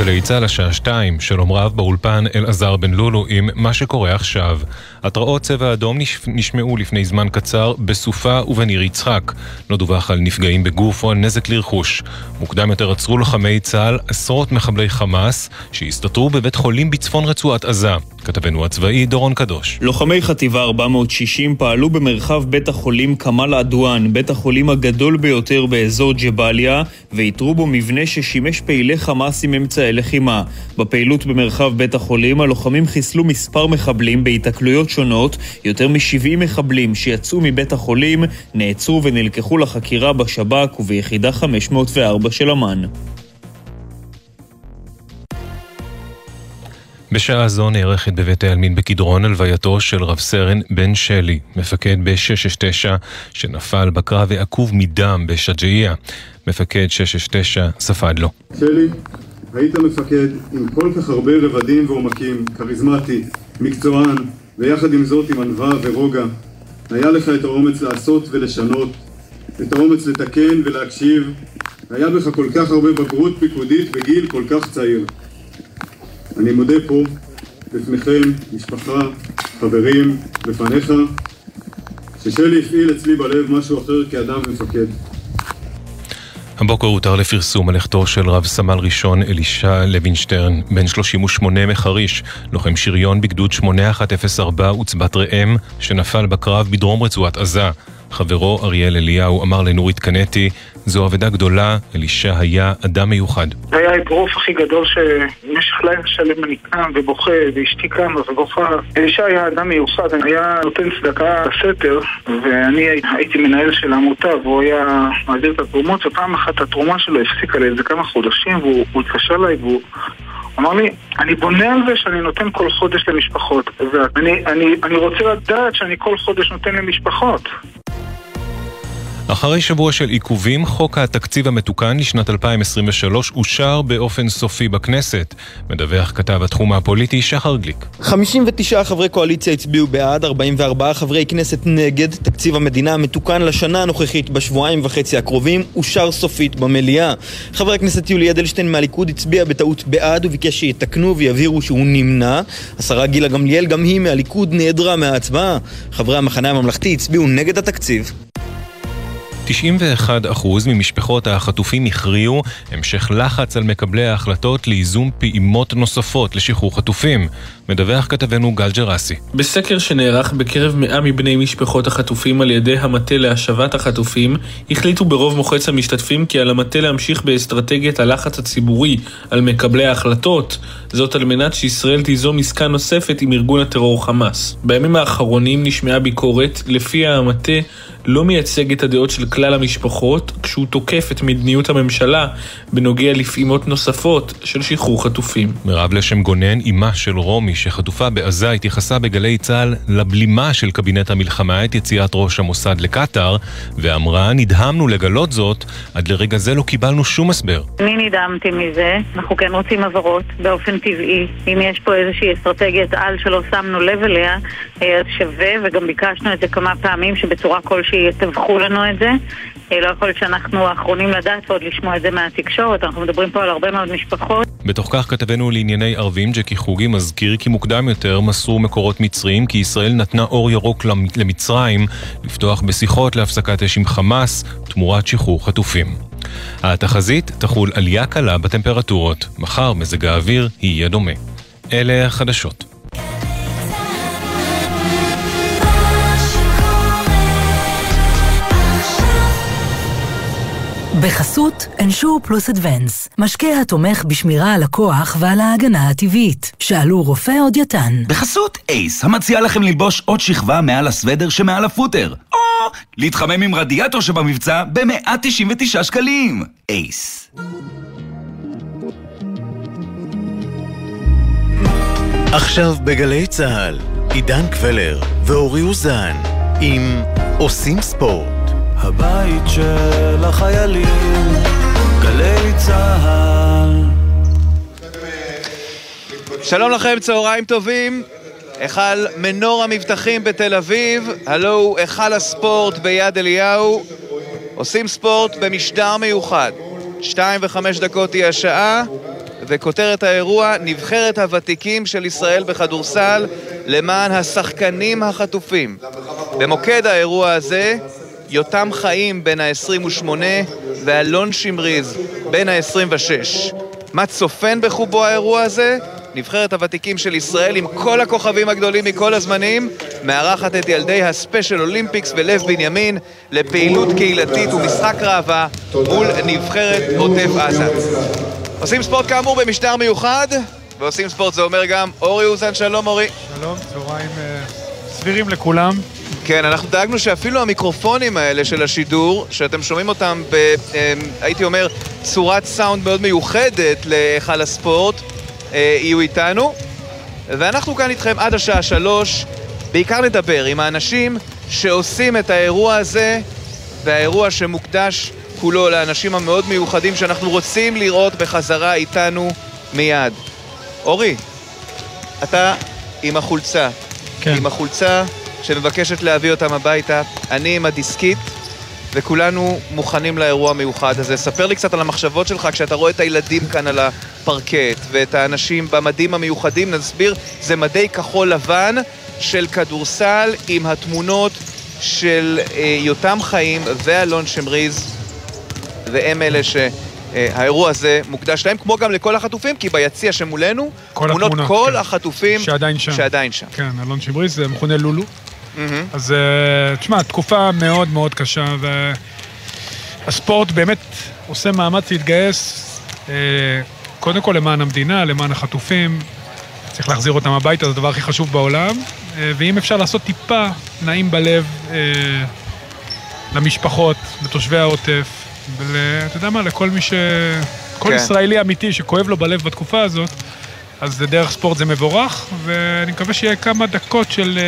גלי צה"ל השעה שתיים, שלום רב באולפן אלעזר בן לולו עם מה שקורה עכשיו. התרעות צבע אדום נשמעו לפני זמן קצר בסופה ובניר יצחק. לא דווח על נפגעים בגוף או על נזק לרכוש. מוקדם יותר עצרו לוחמי צה"ל עשרות מחבלי חמאס שהסתתרו בבית חולים בצפון רצועת עזה. כתבנו הצבאי דורון קדוש. לוחמי חטיבה 460 פעלו במרחב בית החולים כמאל עדואן, בית החולים הגדול ביותר באזור ג'באליה, ואיתרו בו מבנה ששימש פעילי חמאס עם אמצעי לחימה. בפעילות במרחב בית החולים הלוחמים חיסלו מספר מחבלים בהיתקלויות שונות. יותר מ-70 מחבלים שיצאו מבית החולים נעצרו ונלקחו לחקירה בשב"כ וביחידה 504 של אמ"ן. בשעה זו נערכת בבית העלמין בקדרון הלווייתו של רב סרן בן שלי, מפקד ב-669, שנפל בקרב ועקוב מדם בשג'אעיה. מפקד 669 ספד לו. שלי, היית מפקד עם כל כך הרבה רבדים ועומקים, כריזמטי, מקצוען, ויחד עם זאת עם ענווה ורוגע. היה לך את האומץ לעשות ולשנות, את האומץ לתקן ולהקשיב. היה בך כל כך הרבה בגרות פיקודית בגיל כל כך צעיר. אני מודה פה, בפניכם, משפחה, חברים, לפניך, ששלי הפעיל אצלי בלב משהו אחר כאדם ומפקד. הבוקר הותר לפרסום על לכתו של רב סמל ראשון אלישע לוינשטרן, בן 38 מחריש, לוחם שריון בגדוד 8104 עוצבת ראם, שנפל בקרב בדרום רצועת עזה. חברו אריאל אליהו אמר לנורית קנטי, זו אבדה גדולה, אלישע היה אדם מיוחד. זה היה האגרוף הכי גדול שבמשך לילה שלם אני קם ובוכה ואשתי קמה ובוכה. אלישע היה אדם מיוחד, היה נותן צדקה בסתר ואני הייתי מנהל של העמותה והוא היה מעביר את התרומות ופעם אחת התרומה שלו הפסיקה לאיזה כמה חודשים והוא התקשר אליי והוא אמר לי, אני בונה על זה שאני נותן כל חודש למשפחות ואני אני, אני רוצה לדעת שאני כל חודש נותן למשפחות אחרי שבוע של עיכובים, חוק התקציב המתוקן לשנת 2023 אושר באופן סופי בכנסת. מדווח כתב התחום הפוליטי שחר גליק. 59 חברי קואליציה הצביעו בעד, 44 חברי כנסת נגד. תקציב המדינה המתוקן לשנה הנוכחית בשבועיים וחצי הקרובים אושר סופית במליאה. חבר הכנסת יולי אדלשטיין מהליכוד הצביע בטעות בעד וביקש שיתקנו ויבהירו שהוא נמנע. השרה גילה גמליאל, גם היא מהליכוד, נעדרה מההצבעה. חברי המחנה הממלכתי הצביעו נגד התקציב. 91% ממשפחות החטופים הכריעו המשך לחץ על מקבלי ההחלטות לייזום פעימות נוספות לשחרור חטופים. מדווח כתבנו גל ג'רסי. בסקר שנערך בקרב 100 מבני משפחות החטופים על ידי המטה להשבת החטופים, החליטו ברוב מוחץ המשתתפים כי על המטה להמשיך באסטרטגיית הלחץ הציבורי על מקבלי ההחלטות, זאת על מנת שישראל תיזום עסקה נוספת עם ארגון הטרור חמאס. בימים האחרונים נשמעה ביקורת, לפיה המטה לא מייצג את הדעות של כלל המשפחות, כשהוא תוקף את מדיניות הממשלה בנוגע לפעימות נוספות של שחרור חטופים. מירב לשם גונן, אמה של רומי, שחטופה בעזה, התייחסה בגלי צה"ל לבלימה של קבינט המלחמה את יציאת ראש המוסד לקטאר, ואמרה, נדהמנו לגלות זאת, עד לרגע זה לא קיבלנו שום הסבר. אני נדהמתי מזה, אנחנו כן רוצים הבהרות באופן טבעי. אם יש פה איזושהי אסטרטגיית על שלא שמנו לב אליה, שווה, וגם ביקשנו את זה כמה פעמים, שבצורה כלשהי יתווכו לנו את זה. אה, לא יכול להיות שאנחנו האחרונים לדעת ועוד לשמוע את זה מהתקשורת, אנחנו מדברים פה על הרבה מאוד משפחות. בתוך כך כתבנו לענייני ערבים, ג'קי חוגי מזכיר כי מוקדם יותר מסרו מקורות מצריים כי ישראל נתנה אור ירוק למצרים לפתוח בשיחות להפסקת אש עם חמאס תמורת שחרור חטופים. התחזית תחול עלייה קלה בטמפרטורות, מחר מזג האוויר יהיה דומה. אלה החדשות. בחסות אנשור פלוס אדוונס, משקה התומך בשמירה על הכוח ועל ההגנה הטבעית. שאלו רופא או דיאטן. בחסות אייס, המציע לכם ללבוש עוד שכבה מעל הסוודר שמעל הפוטר. או להתחמם עם רדיאטור שבמבצע ב-199 שקלים. אייס. עכשיו בגלי צה"ל, עידן קבלר ואורי אוזן עם עושים ספורט. הבית של החיילים, גלי צה"ל. שלום לכם, צהריים טובים. היכל מנור המבטחים בתל אביב, הלו הוא היכל הספורט ביד אליהו. עושים ספורט במשדר מיוחד. שתיים וחמש דקות היא השעה, וכותרת האירוע, נבחרת הוותיקים של ישראל בכדורסל למען השחקנים החטופים. במוקד האירוע הזה, יותם חיים בן ה-28 ואלון שמריז בן ה-26. מה צופן בחובו האירוע הזה? נבחרת הוותיקים של ישראל עם כל הכוכבים הגדולים מכל הזמנים מארחת את ילדי ה Special Olympics ולב בנימין לפעילות קהילתית ומשחק ראווה מול נבחרת עוטף עזה. עושים ספורט כאמור במשטר מיוחד ועושים ספורט זה אומר גם אורי אוזן, שלום אורי. שלום, צהריים אה, סבירים לכולם. כן, אנחנו דאגנו שאפילו המיקרופונים האלה של השידור, שאתם שומעים אותם ב... אה, הייתי אומר, צורת סאונד מאוד מיוחדת להיכל הספורט, אה, יהיו איתנו. ואנחנו כאן איתכם עד השעה שלוש, בעיקר נדבר עם האנשים שעושים את האירוע הזה, והאירוע שמוקדש כולו לאנשים המאוד מיוחדים שאנחנו רוצים לראות בחזרה איתנו מיד. אורי, אתה עם החולצה. כן. עם החולצה שמבקשת להביא אותם הביתה, אני עם הדיסקית, וכולנו מוכנים לאירוע המיוחד הזה. ספר לי קצת על המחשבות שלך כשאתה רואה את הילדים כאן על הפרקט, ואת האנשים במדים המיוחדים, נסביר, זה מדי כחול לבן של כדורסל עם התמונות של אה, יותם חיים ואלון שמריז, והם אלה ש... אה, האירוע הזה מוקדש להם, כמו גם לכל החטופים, כי ביציע שמולנו, כל תמונות התמונות, כל כן. החטופים שעדיין שם. שעדיין שם. כן, אלון שמריז, זה מכונה לולו. מהמם. אז אה, תשמע, תקופה מאוד מאוד קשה, והספורט באמת עושה מאמץ להתגייס, אה, קודם כל למען המדינה, למען החטופים. צריך להחזיר אותם הביתה, זה הדבר הכי חשוב בעולם. אה, ואם אפשר לעשות טיפה נעים בלב למשפחות, לתושבי העוטף, ואתה יודע מה, לכל מי ש... כל כן. ישראלי אמיתי שכואב לו בלב בתקופה הזאת, אז דרך ספורט זה מבורך, ואני מקווה שיהיה כמה דקות של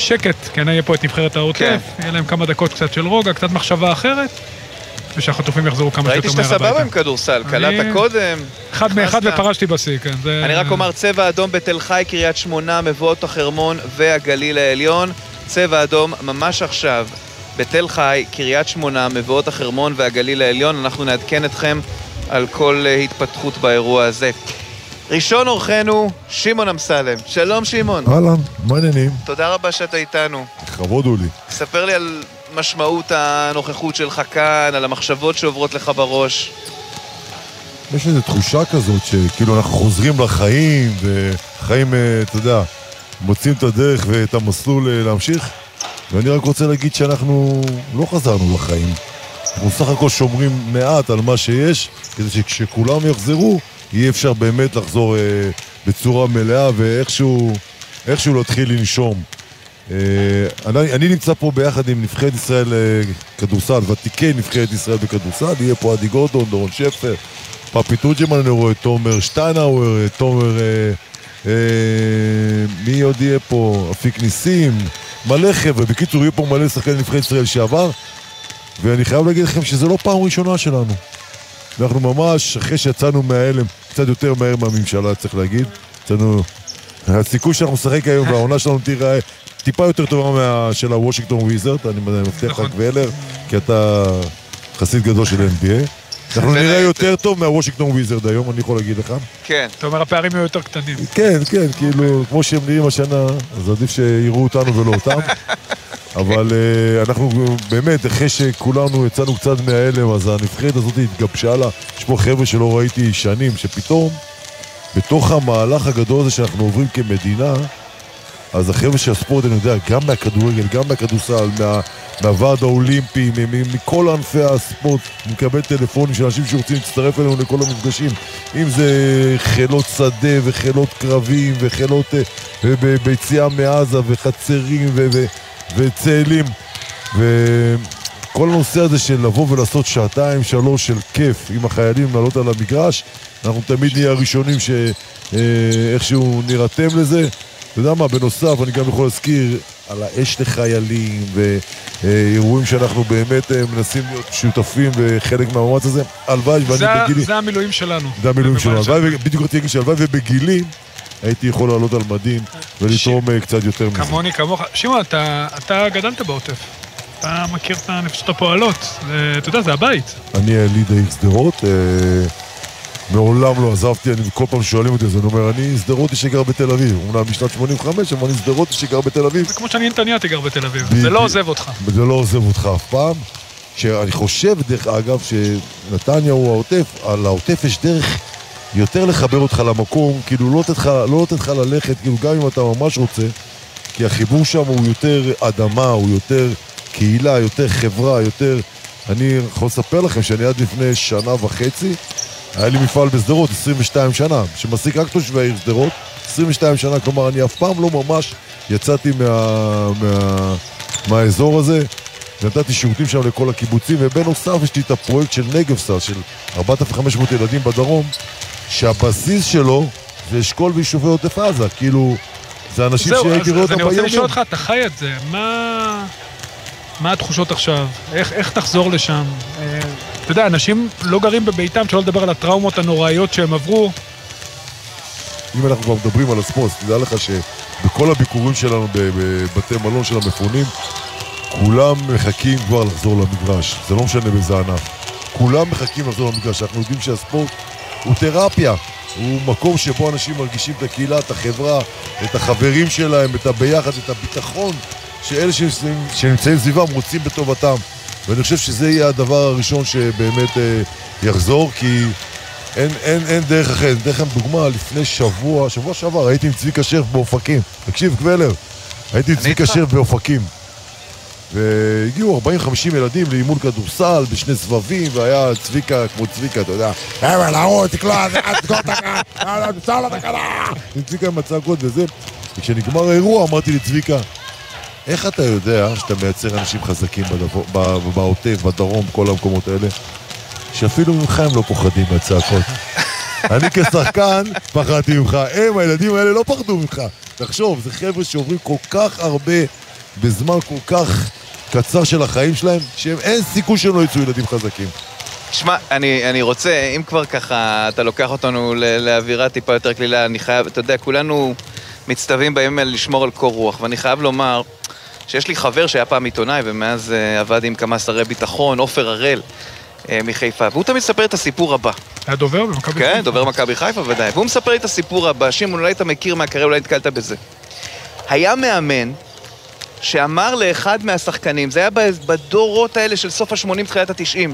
שקט, כן, יהיה פה את נבחרת העוטף, כן. יהיה להם כמה דקות קצת של רוגע, קצת מחשבה אחרת, ושהחטופים יחזרו כמה ראיתי שיותר שאתה מהר הביתה. סבבה עם כדורסל, קלעת קודם. אחד מאחד. ופרשתי בשיא, כן. זה... אני רק אומר, צבע אדום בתל חי, קריית שמונה, מבואות החרמון והגליל העליון. צבע אדום ממש עכשיו בתל חי, קריית שמונה, מבואות החרמון והגליל העליון. אנחנו נעדכן אתכם על כל אה, התפתחות באירוע הזה. ראשון אורחנו, שמעון אמסלם. שלום שמעון. אהלן, מה העניינים? תודה רבה שאתה איתנו. כבוד הוא לי. ספר לי על משמעות הנוכחות שלך כאן, על המחשבות שעוברות לך בראש. יש איזו תחושה כזאת שכאילו אנחנו חוזרים לחיים, וחיים, אה, אתה יודע, מוצאים את הדרך ואת המסלול אה, להמשיך. ואני רק רוצה להגיד שאנחנו לא חזרנו לחיים. אנחנו סך הכל שומרים מעט על מה שיש, כדי שכשכולם יחזרו, יהיה אפשר באמת לחזור אה, בצורה מלאה ואיכשהו איכשהו להתחיל לנשום. אה, אני, אני נמצא פה ביחד עם נבחרת ישראל אה, כדורסל, ותיקי נבחרת ישראל בכדורסל, יהיה פה עדי גורדון, דורון שפר, פפי תורג'מן, אני רואה תומר שטיינאוור, אה, תומר... אה, אה, מי עוד יהיה פה? אפיק ניסים, מלא חבר'ה. בקיצור, יהיו פה מלא שחקני נבחרת ישראל שעבר, ואני חייב להגיד לכם שזו לא פעם ראשונה שלנו. אנחנו ממש, אחרי שיצאנו מההלם, קצת יותר מהר מהממשלה, צריך להגיד. יצאנו... הסיכוי שאנחנו נשחק היום והעונה שלנו תיראה טיפה יותר טובה מה... של הוושינגטון וויזרד, אני מבטיח לך גבלר, כי אתה חסיד גדול של NBA. אנחנו נראה יותר טוב מהוושינגטון וויזרד היום, אני יכול להגיד לך. כן. אתה אומר, הפערים יהיו יותר קטנים. כן, כן, כאילו, כמו שהם נראים השנה, אז עדיף שיראו אותנו ולא אותם. אבל אה, אנחנו באמת, אחרי שכולנו יצאנו קצת מההלם, אז הנבחרת הזאת התגבשה לה. יש פה חבר'ה שלא ראיתי שנים, שפתאום, בתוך המהלך הגדול הזה שאנחנו עוברים כמדינה, אז החבר'ה של הספורט, אני יודע, גם מהכדורגל, גם מהכדורסל, מה, מהוועד האולימפי, מכל ענפי הספורט, אני מקבל טלפונים של אנשים שרוצים להצטרף אלינו לכל המפגשים, אם זה חילות שדה וחילות קרבים וחילות אה, ביציאה מעזה וחצרים ו- ו- וצאלים. וכל הנושא הזה של לבוא ולעשות שעתיים, שלוש של כיף עם החיילים, לעלות על המגרש, אנחנו תמיד נהיה הראשונים שאיכשהו נירתם לזה. אתה יודע מה, בנוסף, אני גם יכול להזכיר על האש לחיילים ואירועים שאנחנו באמת אה, מנסים להיות שותפים וחלק מהמאמץ הזה. הלוואי ואני בגילי... זה המילואים שלנו. זה המילואים שלנו. הלוואי, בדיוק רציתי להגיד שהלוואי ובגילי הייתי יכול לעלות על מדים ולתרום אה, קצת יותר מזה. כמוני, כמוך. שמעון, אתה, אתה גדלת בעוטף. אתה מכיר את הנפשות הפועלות. אתה יודע, זה הבית. אני יליד העיר שדרות, אה, מעולם לא עזבתי, אני כל פעם שואלים אותי, אז אני אומר, אני שדרותי שגר בתל אביב. אומנם משנת 85, אבל אני שדרותי שגר בתל אביב. זה כמו שאני נתניאתי גר בתל אביב, ב- זה לא עוזב אותך. זה לא עוזב אותך אף פעם. שאני חושב, דרך אגב, שנתניה הוא העוטף, על העוטף יש דרך יותר לחבר אותך למקום, כאילו לא לתת לך, לא לתת לך ללכת, כאילו גם אם אתה ממש רוצה, כי החיבור שם הוא יותר אדמה, הוא יותר קהילה, יותר חברה, יותר... אני יכול לספר לכם שאני עד לפני שנה וחצי, היה לי מפעל בשדרות, 22 שנה, שמעסיק רק תושבי העיר שדרות, 22 שנה, כלומר אני אף פעם לא ממש יצאתי מה, מה, מהאזור הזה, נתתי שירותים שם לכל הקיבוצים, ובנוסף יש לי את הפרויקט של נגבסר, של 4,500 ילדים בדרום, שהבסיס שלו זה אשכול ויישובי עוטף עזה, כאילו, זה אנשים זהו, שהייתי אז, רואה אז אותם אני רוצה ביום לשאול. אותך, אתה חי את זה, מה... מה התחושות עכשיו? איך, איך תחזור לשם? אה, אתה יודע, אנשים לא גרים בביתם, שלא לדבר על הטראומות הנוראיות שהם עברו. אם אנחנו כבר מדברים על הספורט, תדע לך שבכל הביקורים שלנו בבתי מלון של המפונים, כולם מחכים כבר לחזור למגרש, זה לא משנה באיזה ענף. כולם מחכים לחזור למגרש, אנחנו יודעים שהספורט הוא תרפיה, הוא מקום שבו אנשים מרגישים את הקהילה, את החברה, את החברים שלהם, את הביחד, את הביטחון שאלה שנמצאים, שנמצאים סביבם רוצים בטובתם. ואני חושב שזה יהיה הדבר הראשון שבאמת אה, יחזור, כי אין, אין, אין דרך אחרת. אני אתן לכם דוגמה, לפני שבוע, שבוע שעבר הייתי עם צביקה שרף באופקים. תקשיב, קבלר, הייתי עם צביקה. שרף באופקים. והגיעו 40-50 ילדים לאימון כדורסל בשני סבבים, והיה צביקה כמו צביקה, אתה יודע, חבר'ה, להראות, תקלע, תקלע תצא לתקלה. עם צביקה עם הצעקות וזה. וכשנגמר האירוע אמרתי לצביקה, איך אתה יודע שאתה מייצר אנשים חזקים בעוטף, בדרום, בכל המקומות האלה, שאפילו ממך הם לא פוחדים מהצעקות. אני כשחקן פחדתי ממך, הם, הילדים האלה לא פחדו ממך. תחשוב, זה חבר'ה שעוברים כל כך הרבה בזמן כל כך קצר של החיים שלהם, שאין סיכוי שהם לא יצאו ילדים חזקים. תשמע, אני, אני רוצה, אם כבר ככה אתה לוקח אותנו ל- לאווירה טיפה יותר קלילה, אני חייב, אתה יודע, כולנו מצטווים בימים האלה לשמור על קור רוח, ואני חייב לומר שיש לי חבר שהיה פעם עיתונאי ומאז uh, עבד עם כמה שרי ביטחון, עופר הראל uh, מחיפה, והוא תמיד מספר את הסיפור הבא. היה דובר במכבי כן, דובר מכבי חיפה ודאי. והוא מספר לי את הסיפור הבא, שמעון, אולי אתה מכיר מהקריירה, אולי נתקלת בזה. היה מאמן שאמר לאחד מהשחקנים, זה היה בדורות האלה של סוף ה-80, תחילת ה-90,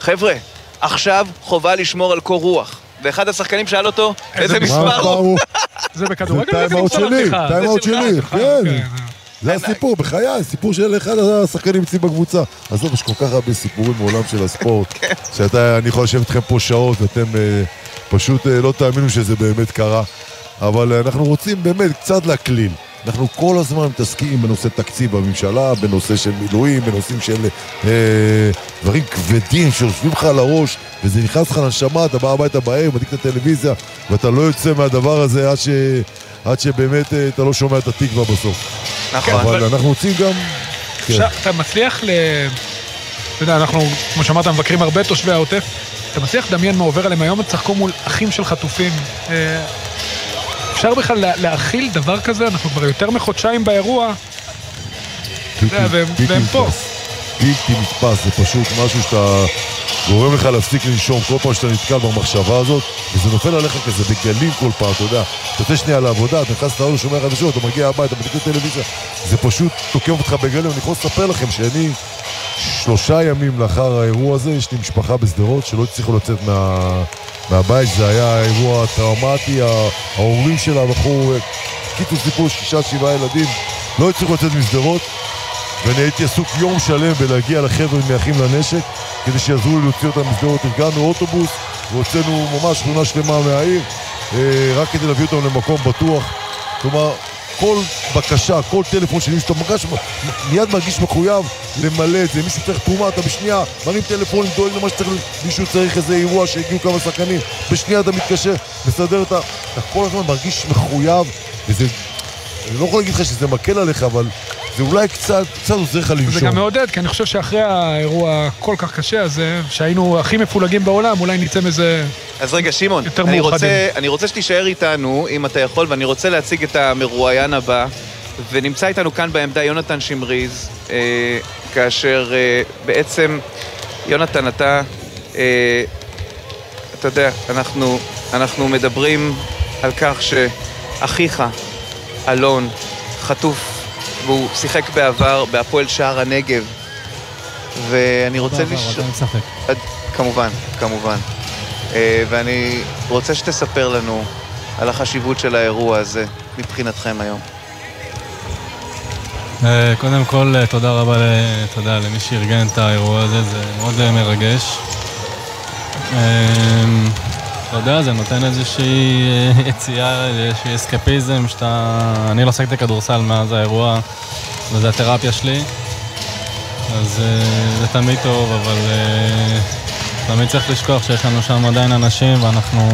חבר'ה, עכשיו חובה לשמור על קור רוח. ואחד השחקנים שאל אותו, איזה מספר הוא? זה בכדורגל? זה טיימאוט שלי, טיימאוט שלי, כן. אוקיי. זה הסיפור, בחיי, סיפור של אחד השחקנים אצלי בקבוצה. עזוב, יש כל כך הרבה סיפורים מעולם של הספורט, שאתה, אני יכול לשבת איתכם פה שעות, ואתם אה, פשוט אה, לא תאמינו שזה באמת קרה. אבל אנחנו רוצים באמת קצת להקליל. אנחנו כל הזמן מתעסקים בנושא תקציב בממשלה, בנושא של מילואים, בנושאים של אה, דברים כבדים שיושבים לך על הראש, וזה נכנס לך לנשמה, אתה בא הביתה בערב, מדליק את הטלוויזיה, ואתה לא יוצא מהדבר הזה עד, ש, עד שבאמת אה, אתה לא שומע את התקווה בסוף. נכון. אבל אנחנו רוצים גם... כן. אפשר- אתה מצליח ל... אתה יודע, אנחנו, כמו שאמרת, מבקרים הרבה תושבי העוטף. אתה מצליח לדמיין מה עובר עליהם היום, תשחקו מול אחים של חטופים. אה, אפשר בכלל לה- להכיל דבר כזה? אנחנו כבר יותר מחודשיים באירוע. אתה יודע, והם פה. בלתי נתפס, זה פשוט משהו שאתה גורם לך להפסיק לנשום כל פעם שאתה נתקל במחשבה הזאת, וזה נופל עליך כזה בגלים כל פעם, אתה יודע. אתה יוצא שנייה לעבודה, אתה נכנס לאוטו, שומע חדשות, אתה מגיע הביתה, מדליק את הטלוויזיה, זה פשוט תוקף אותך בגלים. אני יכול לספר לכם שאני שלושה ימים לאחר האירוע הזה, יש לי משפחה בשדרות שלא הצליחו לצאת מה... מהבית, זה היה אירוע טראומטי, ההורים שלה בחור, קיצור סיפור שישה, שבעה ילדים, לא הצליחו לצאת משדרות, ואני הייתי עסוק יום שלם בלהגיע לחבר'ה מאחים לנשק, כדי שיעזרו לי להוציא אותם משדרות. ארגנו אוטובוס, והוצאנו ממש שכונה שלמה מהעיר, אה, רק כדי להביא אותם למקום בטוח. כלומר, כל בקשה, כל טלפון שלי שאתה מרגש, מיד מרגיש מחויב למלא את זה. מישהו צריך תרומה, אתה בשנייה מרים טלפון, דואג למה שצריך, מישהו צריך איזה אירוע שהגיעו כמה שחקנים, בשנייה אתה מתקשר, מסדר את ה... אתה כל הזמן מרגיש מחויב, וזה... אני לא יכול להגיד לך שזה מקל עליך, אבל זה אולי קצת, קצת עוזר לך לנשום. זה גם מעודד, כי אני חושב שאחרי האירוע הכל כך קשה הזה, שהיינו הכי מפולגים בעולם, אולי נצא מזה... אז רגע, שמעון, אני. רוצה, אני רוצה שתישאר איתנו, אם אתה יכול, ואני רוצה להציג את המרואיין הבא. ונמצא איתנו כאן בעמדה יונתן שמריז, אה, כאשר אה, בעצם, יונתן, אתה, אה, אתה יודע, אנחנו, אנחנו מדברים על כך שאחיך, אלון, חטוף, והוא שיחק בעבר בהפועל שער הנגב, ואני רוצה לשאול... משחק. כמובן, כמובן. אה, ואני רוצה שתספר לנו על החשיבות של האירוע הזה מבחינתכם היום. אה, קודם כל, אה, תודה רבה יודע, למי שארגן את האירוע הזה, זה מאוד מרגש. אתה יודע, זה נותן איזושהי אה, יציאה, איזושהי אסקפיזם, שאתה... אני לא שחקתי כדורסל מאז האירוע, וזה התרפיה שלי. אז אה, זה תמיד טוב, אבל אה, תמיד צריך לשכוח שיש לנו שם עדיין אנשים, ואנחנו...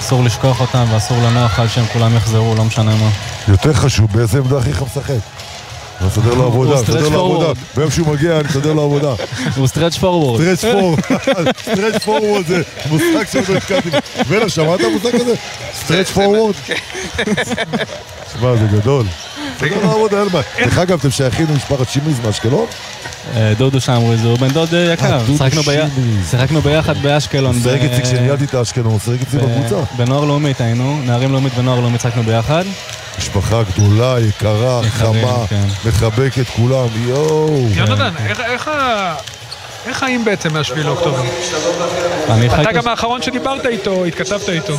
אסור לשכוח אותם ואסור לנוח עד שהם כולם יחזרו, לא משנה מה. יותר חשוב, באיזה עמדה אחיך משחק? אני מסדר לו עבודה, מסדר לו עבודה. forward. ביום שהוא מגיע, אני מסדר לו עבודה. הוא stretch forward. stretch forward. stretch forward זה מושג שעוד לא הזכרתי. בלה, שמעת המושג הזה? stretch forward? שמע, זה גדול. לו עבודה, אין בעיה. דרך אגב, אתם שייכים למשפחת שימיז מאשקלון? אה, דודו שמריז הוא בן דוד אה, יקר, שיחקנו ביחד באשקלון. שיחק ב- אצלי כשניהלתי את האשקלון, הוא שיחק אצלי ב- בקבוצה. בנוער לאומית היינו, נערים לאומית ונוער לאומית שיחקנו ביחד. משפחה גדולה, יקרה, חמה, כן. מחבקת כולם, יואו. יונתן, איך- איך ה... איך חיים בעצם מהשביעי לאוקטובר? אתה את גם האחרון שדיברת איתו, התכתבת איתו.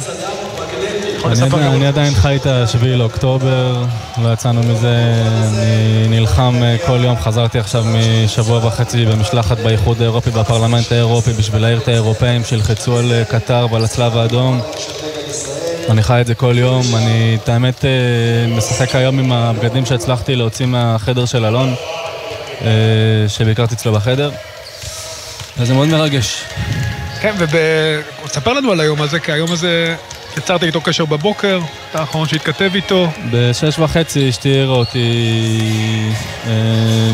אני עדיין- חי את השביעי לאוקטובר, לא יצאנו מזה, אני נלחם אה, כל יום, חזרתי עכשיו משבוע וחצי במשלחת באיחוד האירופי, בפרלמנט האירופי, בשביל להעיר את האירופאים שילחצו על אה, קטר ועל הצלב האדום. אני חי את זה כל יום, אני, את האמת, אה, משחק היום עם הבגדים שהצלחתי להוציא מהחדר של אלון, אה, שביקרתי אצלו בחדר, וזה מאוד מרגש. כן, ותספר לנו על היום הזה, כי היום הזה יצרת איתו קשר בבוקר, אתה האחרון שהתכתב איתו. בשש וחצי אשתי העירה אותי, אה,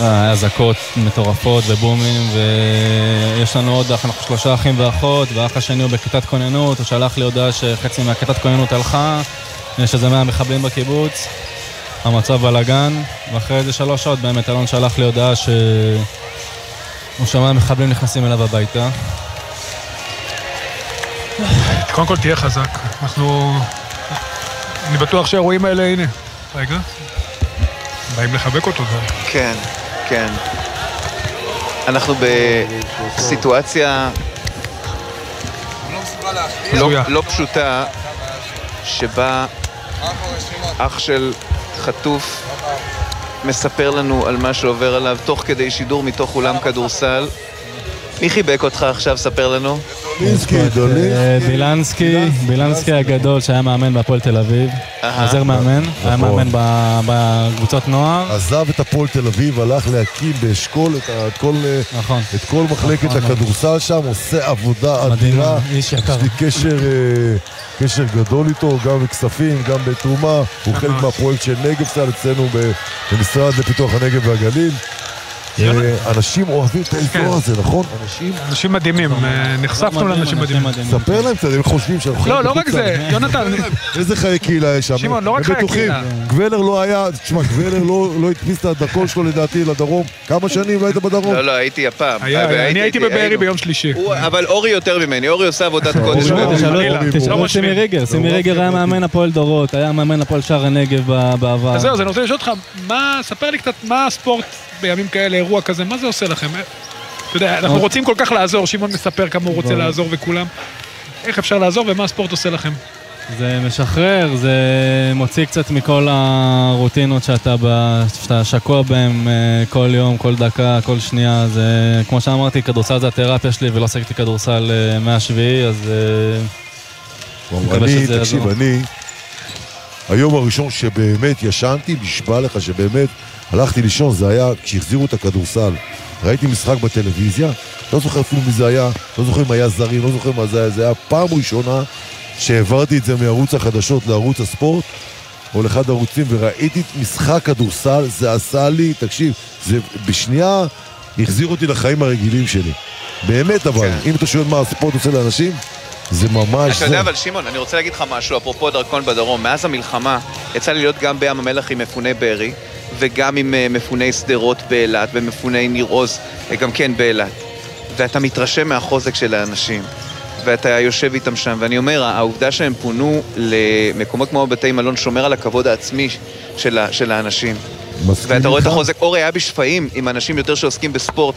היה אזעקות מטורפות ובומים, ויש לנו עוד אנחנו שלושה אחים ואחות, והאח השני הוא בכיתת כוננות, הוא שלח לי הודעה שחצי מהכיתת כוננות הלכה, יש איזה מאה מחבלים בקיבוץ, המצב בלאגן, ואחרי איזה שלוש שעות באמת אלון שלח לי הודעה שהוא שמע מחבלים נכנסים אליו הביתה. קודם כל תהיה חזק. אנחנו... אני בטוח שהאירועים האלה, הנה. רגע. באים לחבק אותו. כן, כן. אנחנו בסיטואציה לא, לא פשוטה, שבה אח של חטוף מספר לנו על מה שעובר עליו תוך כדי שידור מתוך אולם כדורסל. מי חיבק אותך עכשיו? ספר לנו. דולינסקי, דולינסקי. אה, בילנסקי, בילנסקי הגדול שהיה מאמן בהפועל תל אביב. עוזר מאמן, היה נכון. מאמן ב- בקבוצות נוער. עזב את הפועל תל אביב, הלך להקים באשכול את ה- את כל, אה, נכון. כל מחלקת נכון, הכדורסל שם, עושה עבודה אדירה. איש יקר. יש לי קשר, אה, קשר גדול איתו, גם בכספים, גם בתרומה. הוא חלק מהפרויקט של נגבסל אצלנו ב- במשרד לפיתוח הנגב והגליל. אה, אנשים אוהבים את האזור הזה, נכון? אנשים... אנשים מדהימים, אה, נחשפנו לאנשים מדהימים. ספר להם קצת, הם חושבים שאנחנו חיים לא, לא רק זה. יונתן, איזה חיי קהילה יש שם. שמעון, לא רק חיי בטוחים. קהילה. גוולר לא היה, תשמע, גוולר לא לא הדפיס את הדרכון שלו לדעתי לדרום. כמה שנים לא היית בדרום? לא, לא, הייתי הפעם. אני הייתי בבארי. ביום שלישי. אבל אורי יותר ממני, אורי עושה עבודת קודש. תשאלו- לא את סימי. ריגר, סימי ריגר היה מאמן הפועל דורות, היה מאמן הפועל שער הנגב בעבר. אז זהו, אז אני רוצה לשאול אותך, מה, ספר לי קצת, מה הספורט בימים כאלה, אירוע כזה, מה זה עושה לכם? אה, אתה יודע, אנחנו עוד- רוצים כל כך לעזור, שמעון מספר כמה הוא רוצה. לעזור וכולם. איך אפשר לעזור ומה הספורט עושה לכם? זה משחרר, זה מוציא קצת מכל הרוטינות שאתה, ב... שאתה שקוע בהם אה, כל יום, כל דקה, כל שנייה. זה, כמו שאמרתי, כדורסל זה התרפיה שלי ולא עשיתי כדורסל אה, מהשביעי, אז... אני, תקשיב. אני, היום הראשון שבאמת ישנתי, נשבע לך שבאמת הלכתי לישון, זה היה כשהחזירו את הכדורסל. ראיתי משחק בטלוויזיה, לא זוכר אפילו מי זה היה, לא זוכר אם היה זרים, לא זוכר מה זה היה, זה היה פעם ראשונה שהעברתי את זה מערוץ החדשות לערוץ הספורט, או לאחד הערוצים, וראיתי את משחק כדורסל, זה עשה לי, תקשיב, זה בשנייה החזיר אותי לחיים הרגילים שלי. באמת אבל, אם אתה שואל מה הספורט עושה לאנשים, זה ממש אתה זה. יודע, אבל שמעון, אני רוצה להגיד לך משהו, אפרופו דרכון בדרום. מאז המלחמה יצא לי להיות גם בים המלח עם מפוני בארי, וגם עם אה, מפוני שדרות באילת, ומפוני ניר עוז, אה, גם כן באילת. ואתה מתרשם מהחוזק של האנשים. ואתה יושב איתם שם, ואני אומר, העובדה שהם פונו למקומות כמו בתי מלון שומר על הכבוד העצמי של, ה- של האנשים. מסכים ואתה רואה את? החוזק, אורי היה בשפיים עם אנשים יותר שעוסקים בספורט,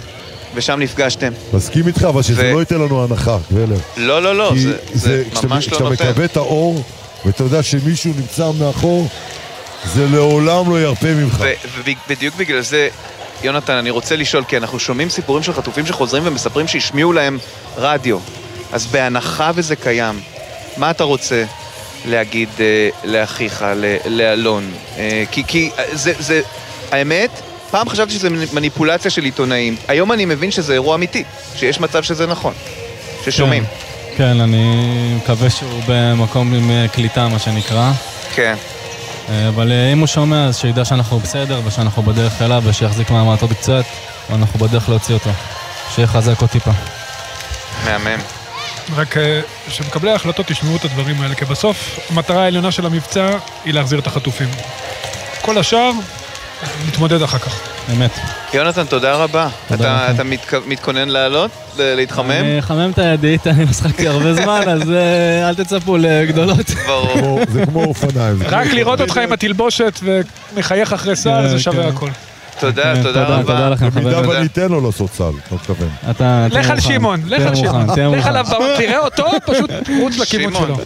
ושם נפגשתם. מסכים איתך, אבל שזה ו- לא ייתן לנו הנחה, גבלר. לא, לא, לא, זה, זה כשאתה- ממש לא כשאתה נותן. מקבל את האור, ואתה יודע שמישהו נמצא מאחור, זה לעולם לא ירפה ממך. ובדיוק בגלל זה, יונתן, אני רוצה לשאול, כי אנחנו שומעים סיפורים של חטופים שחוזרים ומספרים שהשמיעו להם רדיו. אז בהנחה וזה קיים, מה אתה רוצה להגיד אה, לאחיך, ל- לאלון? אה, כי, כי אה, זה, זה, האמת, פעם חשבתי שזה מניפולציה של עיתונאים. היום אני מבין שזה אירוע אמיתי, שיש מצב שזה נכון, ששומעים. כן, אני מקווה שהוא במקום עם אה, קליטה, מה שנקרא. כן. אה, אבל אה, אם הוא שומע, אז שידע שאנחנו בסדר ושאנחנו בדרך אליו ושיחזיק מעמד עוד קצת, ואנחנו בדרך להוציא אותו. שיחזק עוד טיפה. מהמם. רק אה, שמקבלי ההחלטות ישמעו את הדברים האלה, כי בסוף המטרה העליונה של המבצע היא להחזיר את החטופים. כל השאר, נתמודד אחר כך. אמת. יונתן, תודה רבה. תודה אתה. אתה מתכ... מתכונן לעלות? להתחמם? אני אחמם את הידית, אני לא שחקתי הרבה זמן, אז אה, אל תצפו לגדולות. ברור. זה כמו אופניים. רק לראות אותך עם התלבושת ומחייך אחרי סל, זה שווה הכל. תודה, כן, תודה תודה, רבה. תודה לכם, במידה חברים. ואני אתן לו לעשות סל, אתה מתכוון. לך על. שמעון, לך על שמעון. לך. עליו, תראה אותו, פשוט רוץ לכיוון. שלו.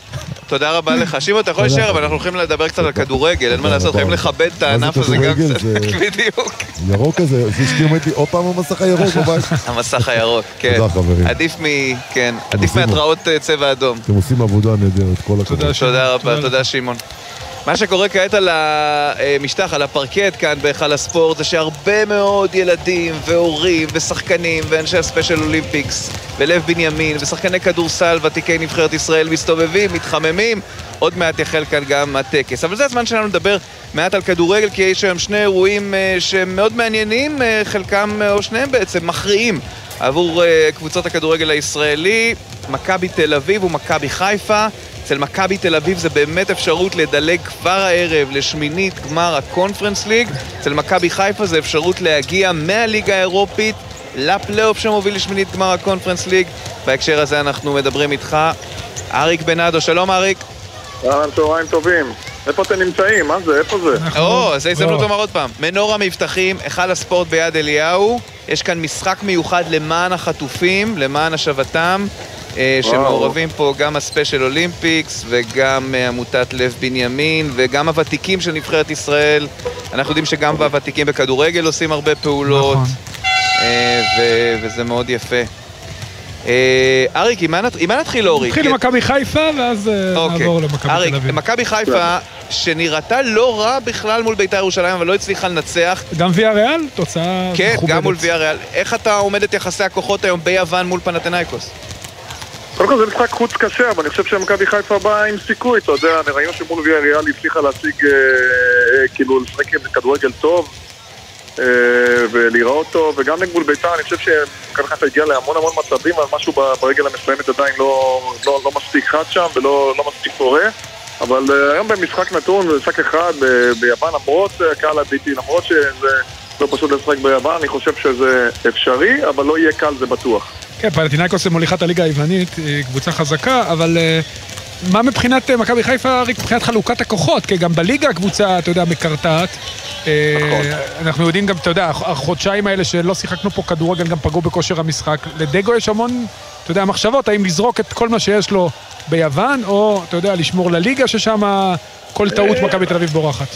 תודה רבה לך. שמעון, אתה יכול. להישאר, אבל אנחנו הולכים לדבר קצת על כדורגל, אין מה לעשות, חייבים לכבד את הענף הזה גם? קצת. זה- בדיוק. ירוק כזה, אשתי אומרת לי, עוד פעם המסך הירוק בבית. המסך הירוק, כן. תודה, חברים. עדיף מ... כן, עדיף מהתראות אה, צבע אדום. אתם עושים עבודה נהדרת, כל הכבוד. תודה רבה, תודה שמעון. מה שקורה כעת על המשטח, על הפרקט כאן בהיכל הספורט, זה שהרבה מאוד ילדים והורים ושחקנים ואנשי ה Special Olympics ולב בנימין ושחקני כדורסל ותיקי נבחרת ישראל מסתובבים, מתחממים. עוד מעט יחל כאן גם הטקס. אבל זה הזמן שלנו לדבר מעט על כדורגל, כי יש היום שני אירועים אה, שהם מאוד מעניינים, אה, חלקם, אה, או שניהם בעצם, מכריעים עבור קבוצות הכדורגל הישראלי, מכבי תל אביב ומכבי חיפה. אצל מכבי תל אביב זה באמת אפשרות לדלג כבר הערב לשמינית גמר הקונפרנס ליג. אצל מכבי חיפה זה אפשרות להגיע מהליגה האירופית לפלייאוף שמוביל לשמינית גמר ה Conference League. בהקשר הזה אנחנו מדברים איתך. אריק בנאדו, שלום אריק. אהלן, צהריים טובים. איפה אתם נמצאים? מה זה? איפה זה? או, אז הזדמנות לומר עוד פעם. מנורה מבטחים, היכל הספורט ביד אליהו. יש כאן משחק מיוחד למען החטופים, למען השבתם. אה. שמעורבים פה גם ה Special Olympics וגם אה, עמותת לב בנימין וגם הוותיקים של נבחרת ישראל. אנחנו יודעים שגם הוותיקים בכדורגל עושים הרבה פעולות, אה, ו- וזה מאוד יפה. אריק, עם מה נתחיל אורי? נתחיל עם מכבי חיפה, ואז אוקיי. נעבור למכבי אריק, תל אביב. מכבי חיפה, שנראתה לא רע בכלל מול בית"ר ירושלים, אבל לא הצליחה לנצח. גם ויה ריאל, תוצאה כן, מכובדת. גם מול ויה ריאל. איך אתה עומד את יחסי הכוחות היום ביוון מול פנתנאיקוס? קודם כל זה משחק חוץ קשה, אבל אני חושב שמכבי חיפה באה עם סיכוי, אתה יודע, ראינו שמול ויה ריאל הצליחה להשיג, אה, אה, כאילו, לשחק עם כדורגל טוב אה, ולהיראות טוב, וגם נגמול בית"ר, אני חושב שמכבי חיפה הגיעה להמון המון מצבים, אבל משהו ברגל המסיימת עדיין לא, לא, לא מספיק חד שם ולא לא מספיק פורה. אבל היום במשחק נתון, במשחק אחד ב- ביוון, למרות הקהל הביתי, למרות שזה לא פשוט לשחק ביוון, אני חושב שזה אפשרי, אבל לא יהיה קל, זה בטוח. כן, פלטינאיקוס זה מוליכת הליגה היוונית, היא קבוצה חזקה, אבל אה, מה מבחינת אה, מכבי חיפה, אריק, מבחינת חלוקת הכוחות? כי גם בליגה הקבוצה, אתה יודע, מקרטעת. אה, אנחנו יודעים גם, אתה יודע, הח- החודשיים האלה שלא שיחקנו פה כדורגל גם פגעו בכושר המשחק. לדגו יש המון, אתה יודע, מחשבות, האם לזרוק את כל מה שיש לו ביוון, או, אתה יודע, לשמור לליגה ששם כל טעות מכבי תל אביב בורחת.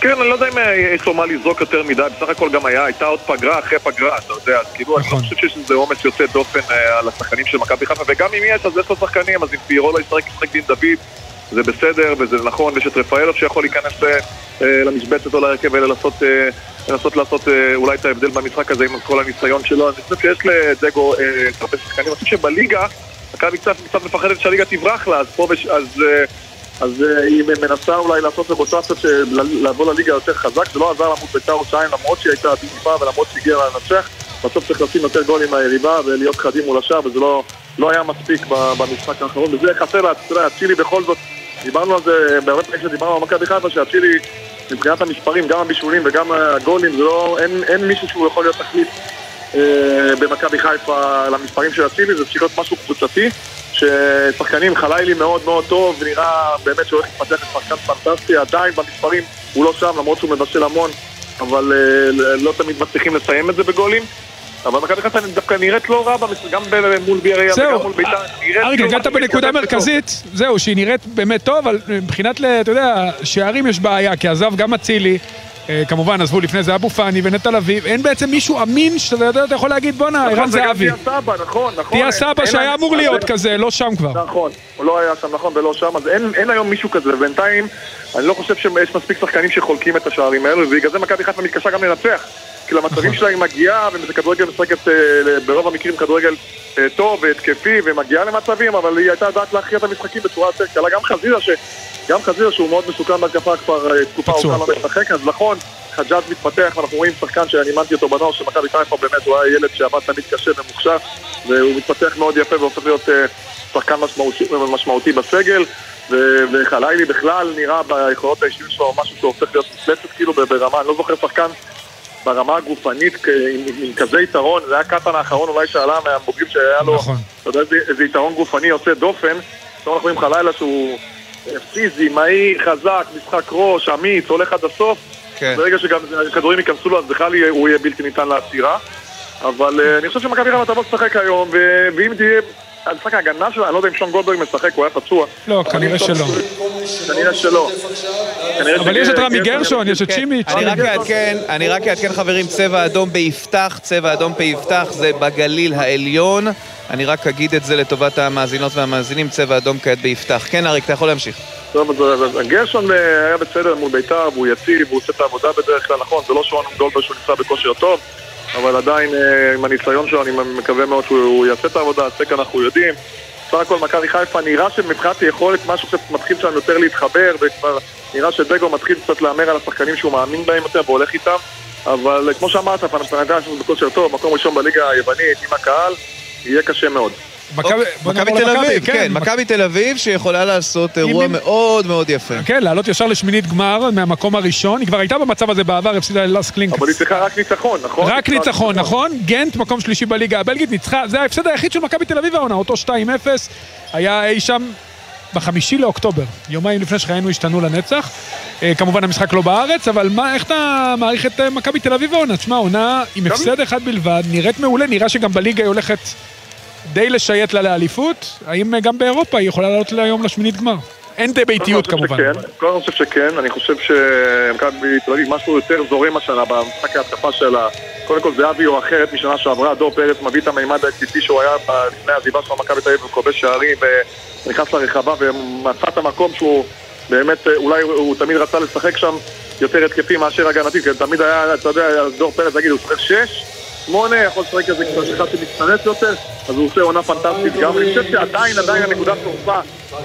כן, אני לא יודע אם יש לו מה לזרוק יותר מדי, בסך הכל גם היה, הייתה עוד פגרה אחרי פגרה, אתה יודע, אז כאילו, אני לא חושב שיש איזה עומס יוצא דופן אה, על השחקנים של מכבי חיפה, וגם אם יש, אז יש לו שחקנים, אז אם פירו לא ישחק, ישחק דין דוד, זה בסדר, וזה נכון, ויש את רפאלוב שיכול להיכנס אה, אה, למשבצת או להרכב ולנסות אה, לנסות לעשות אה, אולי את ההבדל במשחק הזה עם כל הניסיון שלו, אני חושב שיש לדגו אה, הרבה שחקנים, אני חושב שבליגה, מכבי קצת מפחדת שהליגה תברח לה, אז. אז... אה, אה, היא מנסה אולי לעשות רוטציות של לבוא לליגה יותר חזק, זה לא עזר לה מול בית"ר ירושלים למרות שהיא הייתה עדיפה ולמרות שהגיעה לה לנצח, בסוף צריך לשים יותר גולים מהיריבה ולהיות חדים מול השאר וזה לא, לא היה מספיק במשחק האחרון. וזה חסר לה, אתה יודע, אצילי בכל זאת, דיברנו על זה בהרבה פעמים שדיברנו על מכבי חיפה שאצילי מבחינת המספרים, גם הבישולים וגם הגולים, זה לא, אין, אין מישהו שהוא יכול להיות תחליף. אה, במכבי חיפה למספרים של אצילי, זה צריך להיות משהו קבוצתי, ששחקנים חלילי מאוד מאוד טוב, ונראה באמת שהוא הולך להתפתח לשחקן פנטסטי, עדיין במספרים הוא לא שם, למרות שהוא מבשל המון, אבל אה, לא תמיד מצליחים לסיים את זה בגולים. אבל מכבי חיפה דווקא נראית לא רע, גם מול ביאריה וגם מול בית"ר. נראית אריק, כאילו הגעת בנקודה. מרכזית, זהו, שהיא נראית באמת טוב, אבל מבחינת, אתה יודע, שערים יש בעיה, כי עזב גם אצילי, אה, כמובן, עזבו לפני זה אבו פאני ונטע לביא, אין בעצם מישהו אמין שאתה יודע, אתה יכול להגיד, בואנה, נכון, ערן זה גם זהבי. תהיה סבא, נכון, נכון. תהיה סבא שהיה אמור להיות כזה, לא שם כבר. נכון, הוא לא היה שם נכון ולא שם, אז אין, היום מישהו כזה, ובינתיים אני לא חושב שיש מספיק שחקנים שחולקים את השערים האלו, ובגלל זה מכבי חיפה מתקשה גם לנצח. כי למצבים נכון. שלה היא מגיעה, וזה כדורגל משחקת אה, ברוב המקרים כדורגל אה, טוב והתקפי, ומגיעה למצבים, אבל היא הייתה יודעת להכריע את המשחקים בצורה יותר קלה. גם חזיזה, ש... גם חזיזה שהוא מאוד מסוכן בהתקפה כבר אה, תקופה. ארוכה לא משחק, אז נכון, חג'אג' מתפתח, ואנחנו רואים שחקן שאני אימנתי אותו בנוער של מכבי חיפה, באמת הוא היה ילד שעבד תמיד קשה ומוכשר, והוא מתפתח מאוד יפה והופך להיות אה, שחקן משמעותי, משמעותי בסגל, וחלילי בכלל נראה ביכולות האישיות שלו משהו שהופך להיות מפלצת כאילו ברמה, אני לא זוכר שחקן ברמה הגופנית עם, עם כזה יתרון, זה היה קטן האחרון אולי שעלה מהבוגרים שהיה לו, נכון. אתה יודע, איזה, איזה יתרון גופני יוצא דופן, עכשיו אנחנו רואים חלילה שהוא אה, פיזי, מהיר, חזק, משחק ראש, אמיץ, הולך עד הסוף, כן. ברגע שגם הכדורים ייכנסו לו אז בכלל יהיה- הוא יהיה בלתי ניתן לעצירה, אבל אה, אני חושב שמכבי חיפה תבוא לשחק היום, ואם תהיה... המשחק ההגנה שלה, אני לא יודע אם שון גולדברג משחק, הוא היה פצוע. לא, כנראה שלא. כנראה שלא. אבל יש את רמי גרשון, יש את כן, שימיץ'. אני רק אעדכן, אני רק אעדכן חברים, צבע אדום ביפתח, צבע אדום ביפתח זה בגליל העליון. אני רק אגיד את זה לטובת המאזינות והמאזינים, צבע אדום כעת ביפתח. כן, אריק, אתה יכול להמשיך. גרשון אה, היה בסדר מול בית"ר, והוא יציב, והוא עושה את העבודה בדרך כלל, נכון, זה לא שון גולדברג שהוא נמצא בכושר טוב, אבל עדיין אה, עם הניסיון שלו אני מקווה מאוד שהוא הוא יעשה את העבודה, סק אנחנו יודעים. בסך הכל מכבי חיפה נראה שמבחינת יכולת משהו קצת מתחיל שם יותר להתחבר, וכבר נראה שדגו מתחיל קצת להמר על השחקנים שהוא מאמין בהם יותר והולך איתם, אבל אה, כמו שאמרת, לנו בכושר טוב, מקום ראשון בליגה היוונית עם הקהל, יהיה קשה מאוד. מכבי בוא מכבי תל אביב, כן, מכבי תל אביב שיכולה לעשות אירוע מאוד מאוד יפה. כן, לעלות ישר לשמינית גמר מהמקום הראשון, היא כבר הייתה במצב הזה בעבר, הפסידה ללאס קלינק. אבל היא צריכה רק ניצחון, נכון? רק ניצחון, נכון? גנט, מקום שלישי בליגה הבלגית, ניצחה, זה ההפסד היחיד של מכבי תל אביב העונה, אותו 2-0, היה אי שם בחמישי לאוקטובר, יומיים לפני שחיינו השתנו לנצח. אה, כמובן המשחק לא בארץ, אבל מה, איך אתה מעריך את אה, מכבי תל אביב העונה? תשמע, עונה עם הפסד אחד בלבד, נראית מעולה, נראה שגם בליגה היא הולכת די לשייט לה לאליפות, האם אה, גם באירופה היא יכולה לעלות היום לשמינית גמר? אין די ביתיות כמובן. קודם אני חושב שכן, אני חושב שמכבי תל אביב משהו יותר זורם השנה במשחק ההתקפה שלה. קודם כל זהבי הוא אחרת משנה שעברה, דור פרץ מביא את המימד ההתקפי שהוא היה לפני העזיבה שלו במכבי תל אביב וכובש שערים ונכנס לרחבה ומצא את המקום שהוא באמת, אה, אולי הוא תמיד רצה לשחק שם יותר התקפי מאשר הגנתי, כי תמיד היה, אתה יודע, דור פרץ להגיד, הוא שחק שש, שמונה, יכול לשחק איזה קצת אחד שמצטרף יותר, אז הוא עושה עונה פנטסטית גם. אני חושב שעדיין, עדיין הנקודת תורפה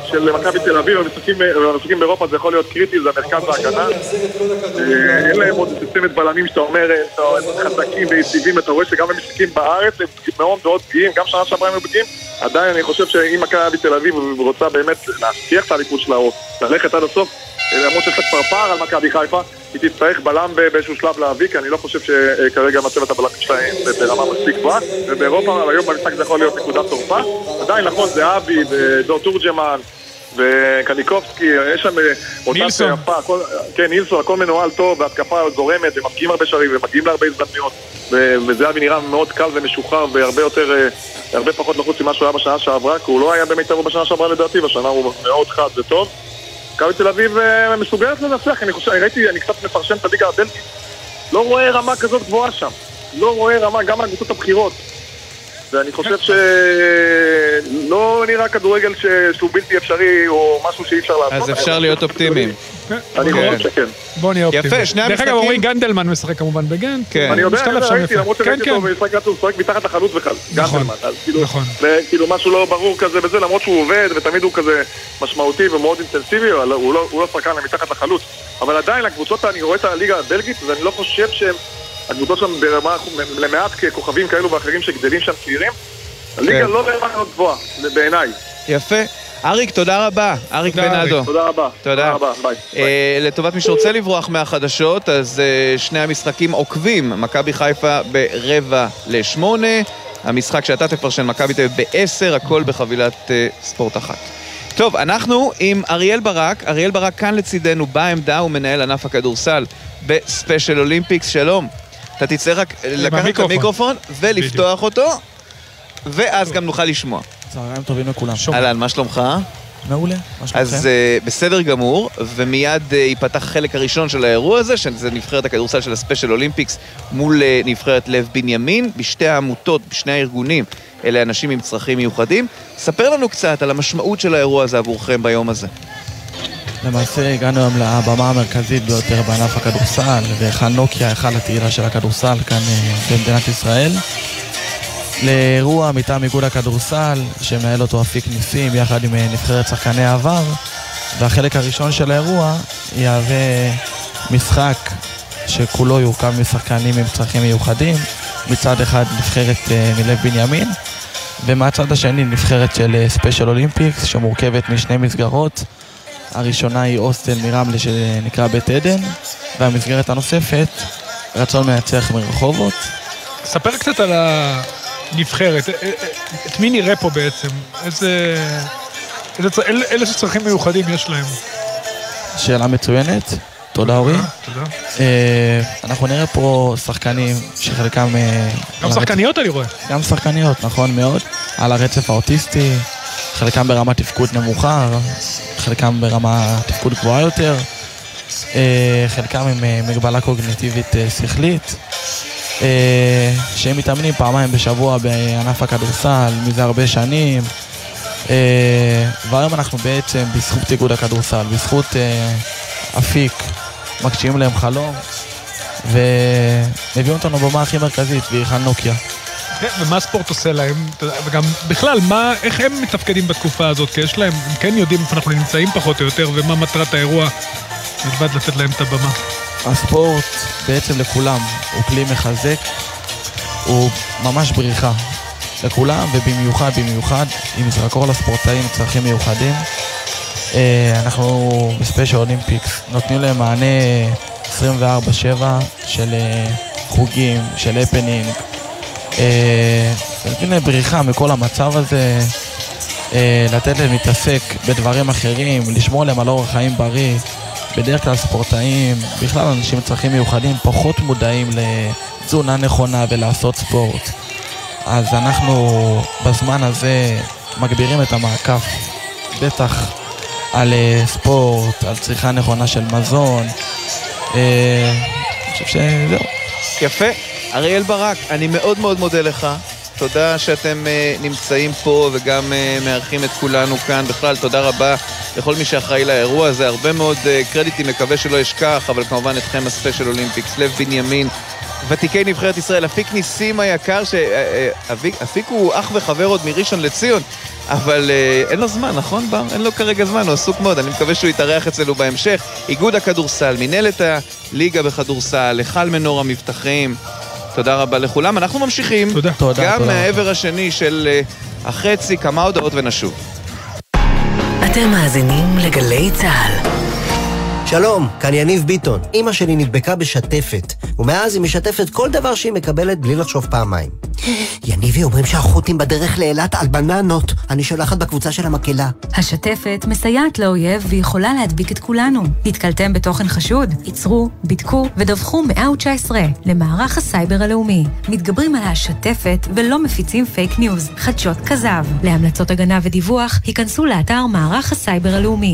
של מכבי תל אביב במשחקים באירופה זה יכול להיות קריטי, זה מרכז ההגנה. אה, אין להם עוד צמד בלמים שאתה אומר, אה, חזקים ויציבים, אתה רואה שגם במשחקים בארץ הם מאוד מאוד פגיעים, גם שנה שעברה הם היו פגיעים, עדיין אני חושב שאם מכבי תל אביב רוצה באמת להשכיח את האליפות שלה או ללכת עד הסוף, אה, למרות שיש לה כבר פער על מכבי חיפה, היא תצטרך בלם באיזשהו שלב להביא, כי אני לא חושב שכרגע מצבת הבלמים שלהם ברמה מספיק גבוהה, ובאירופה היום במשחק זה יכול להיות נקודת תורפה. עדיין נכון, זה אבי ודור תורג'מן וקניקובסקי, יש שם אה, רוטציה נילסון. יפה, הכל- כן, נילסון, הכל מנוהל טוב, והתקפה זורמת, הם מפקיעים הרבה שערים ומגיעים להרבה הזדמנויות, ו- וזהבי נראה מאוד קל ומשוחרר והרבה יותר, אה, הרבה פחות לחוץ ממה שהוא היה בשנה שעברה, כי הוא לא היה במיטבו בשנה שעברה לדעתי, והשנה הוא מאוד חד וטוב. מכבי תל אביב אה, מסוגלת לנצח, אני חושב, ראיתי, אני קצת מפרשן את הליגה הבלגית, לא רואה רמה כזאת גבוהה שם, לא רואה רמה גם מהקבוצות הבכירות. ואני חושב שלא נראה כדורגל ש- שהוא בלתי אפשרי או משהו שאי אפשר לעשות. אז אפשר להיות אופטימיים. אני כן. חושב שכן. בוא נהיה יפה, אופטימיים. שני דרך אגב, המשחקים- עמרי גנדלמן משחק כמובן בגנט. כן. אני יודע, ראיתי, יפה. למרות כן, שראיתי כן. אותו במשחק גנץ, הוא משחק מתחת לחלוץ בכלל. נכון. גנדלמן, כאילו, נכון. וכאילו משהו לא ברור כזה וזה, למרות שהוא עובד ותמיד הוא כזה משמעותי ומאוד אינטנסיבי, אבל הוא לא- הוא לא שחקן מתחת לחלוץ. אבל עדיין הקבוצות, אני רואה את הליגה הבלגית, ואני לא חושב שהם, הקבוצות שם ברמה, למעט ככוכבים כאלו ואחרים שגדלים שם צעירים, הליגה כן. לא ברמה מאוד גבוהה, בעיניי. יפה. אריק, תודה רבה. אריק בנאדו. תודה רבה. תודה. רבה, ביי. אה, לטובת מי שרוצה לברוח מהחדשות, אז אה, שני המשחקים עוקבים. מכבי חיפה ברבע לשמונה. המשחק שאתה תפרשן, מכבי תל אביב בעשר, הכל בחבילת אה, ספורט אחת. טוב, אנחנו עם אריאל ברק. אריאל ברק כאן לצידנו בעמדה, הוא מנהל ענף הכדורסל ב Special Olympics. שלום. אתה תצטרך רק לקחת את המיקרופון. ולפתוח אותו, ואז גם נוכל לשמוע. צהריים טובים לכולם. אהלן, מה שלומך? מעולה, מה שלומכם? אז uh, בסדר גמור, ומיד uh, ייפתח החלק הראשון של האירוע הזה, שזה נבחרת הכדורסל של ה Special Olympics מול uh, נבחרת לב בנימין, בשתי העמותות, בשני הארגונים, אלה אנשים עם צרכים מיוחדים. ספר לנו קצת על המשמעות של האירוע הזה עבורכם ביום הזה. למעשה הגענו היום לבמה המרכזית ביותר בענף הכדורסל, והיכל נוקיה, היכל התהילה של הכדורסל כאן אה, במדינת ישראל. לאירוע מטעם איגוד הכדורסל, שמנהל אותו אפיק ניסים יחד עם אה, נבחרת שחקני העבר, והחלק הראשון של האירוע יהווה משחק שכולו יורכב משחקנים עם צרכים מיוחדים, מצד אחד נבחרת אה, מלב בנימין, ומהצד השני נבחרת של ספיישל אולימפיקס שמורכבת משני מסגרות. הראשונה היא הוסטל מרמלה שנקרא בית עדן, והמסגרת הנוספת, רצון מנצח מרחובות. ספר קצת על הנבחרת, א- א- א- את מי נראה פה בעצם? איזה... איזה צ- אל- איזה צרכים מיוחדים יש להם? שאלה מצוינת, תודה אורי. תודה. אה, אנחנו נראה פה שחקנים שחלקם... אה, גם שחקניות אני רואה. גם שחקניות, נכון מאוד. על הרצף האוטיסטי, חלקם ברמת תפקוד נמוכה, חלקם ברמה תפקוד גבוהה יותר, אה, חלקם עם אה, מגבלה קוגניטיבית אה, שכלית. שהם מתאמנים פעמיים בשבוע בענף הכדורסל מזה הרבה שנים. והיום אנחנו בעצם, בזכות איגוד הכדורסל, בזכות אפיק, מגשימים להם חלום, ומביאים אותנו במה הכי מרכזית, והיכל נוקיה. כן, ומה הספורט עושה להם? וגם בכלל, מה, איך הם מתפקדים בתקופה הזאת? כי יש להם, הם כן יודעים איפה אנחנו נמצאים פחות או יותר, ומה מטרת האירוע, מלבד לתת להם את הבמה. הספורט בעצם לכולם הוא כלי מחזק, הוא ממש בריחה לכולם, ובמיוחד, במיוחד, עם זרקור לספורטאים צרכים מיוחדים. אה, אנחנו בספיישל אולימפיקס נותנים להם מענה 24-7 של אה, חוגים, של הפנינג. אה, להם בריחה מכל המצב הזה, אה, לתת להם להתעסק בדברים אחרים, לשמור להם על אורח חיים בריא. בדרך כלל ספורטאים, בכלל אנשים עם צרכים מיוחדים, פחות מודעים לתזונה נכונה ולעשות ספורט. אז אנחנו בזמן הזה מגבירים את המעקף, בטח על אה, ספורט, על צריכה נכונה של מזון. אני חושב שזהו. יפה. אריאל ברק, אני מאוד מאוד מודה לך. תודה שאתם אה, נמצאים פה וגם אה, מארחים את כולנו כאן. בכלל, תודה רבה לכל מי שאחראי לאירוע הזה. הרבה מאוד אה, קרדיטים, מקווה שלא אשכח, אבל כמובן אתכם הספיישל אולימפיקס, לב בנימין, ותיקי נבחרת ישראל, אפיק ניסים היקר, שאפיק הוא אח וחבר עוד מראשון לציון, אבל אין לו זמן, נכון בר? אין לו כרגע זמן, הוא עסוק מאוד, אני מקווה שהוא יתארח אצלנו בהמשך. איגוד הכדורסל, מנהלת הליגה בכדורסל, היכל מנורה מבטחים. תודה רבה לכולם. אנחנו ממשיכים. תודה. תודה, גם תודה מהעבר השני של אה, החצי, כמה הודעות ונשוב. אתם מאזינים לגלי צה"ל. שלום, כאן יניב ביטון. אימא שלי נדבקה בשתפת, ומאז היא משתפת כל דבר שהיא מקבלת בלי לחשוב פעמיים. יניבי אומרים שהחות'ים בדרך לאילת על בננות. אני שולחת בקבוצה של המקהלה. השתפת מסייעת לאויב ויכולה להדביק את כולנו. נתקלתם בתוכן חשוד? ייצרו, בדקו ודווחו 119 למערך הסייבר הלאומי. מתגברים על השתפת ולא מפיצים fake news, חדשות כזב. להמלצות הגנה ודיווח, היכנסו לאתר מערך הסייבר הלאומי.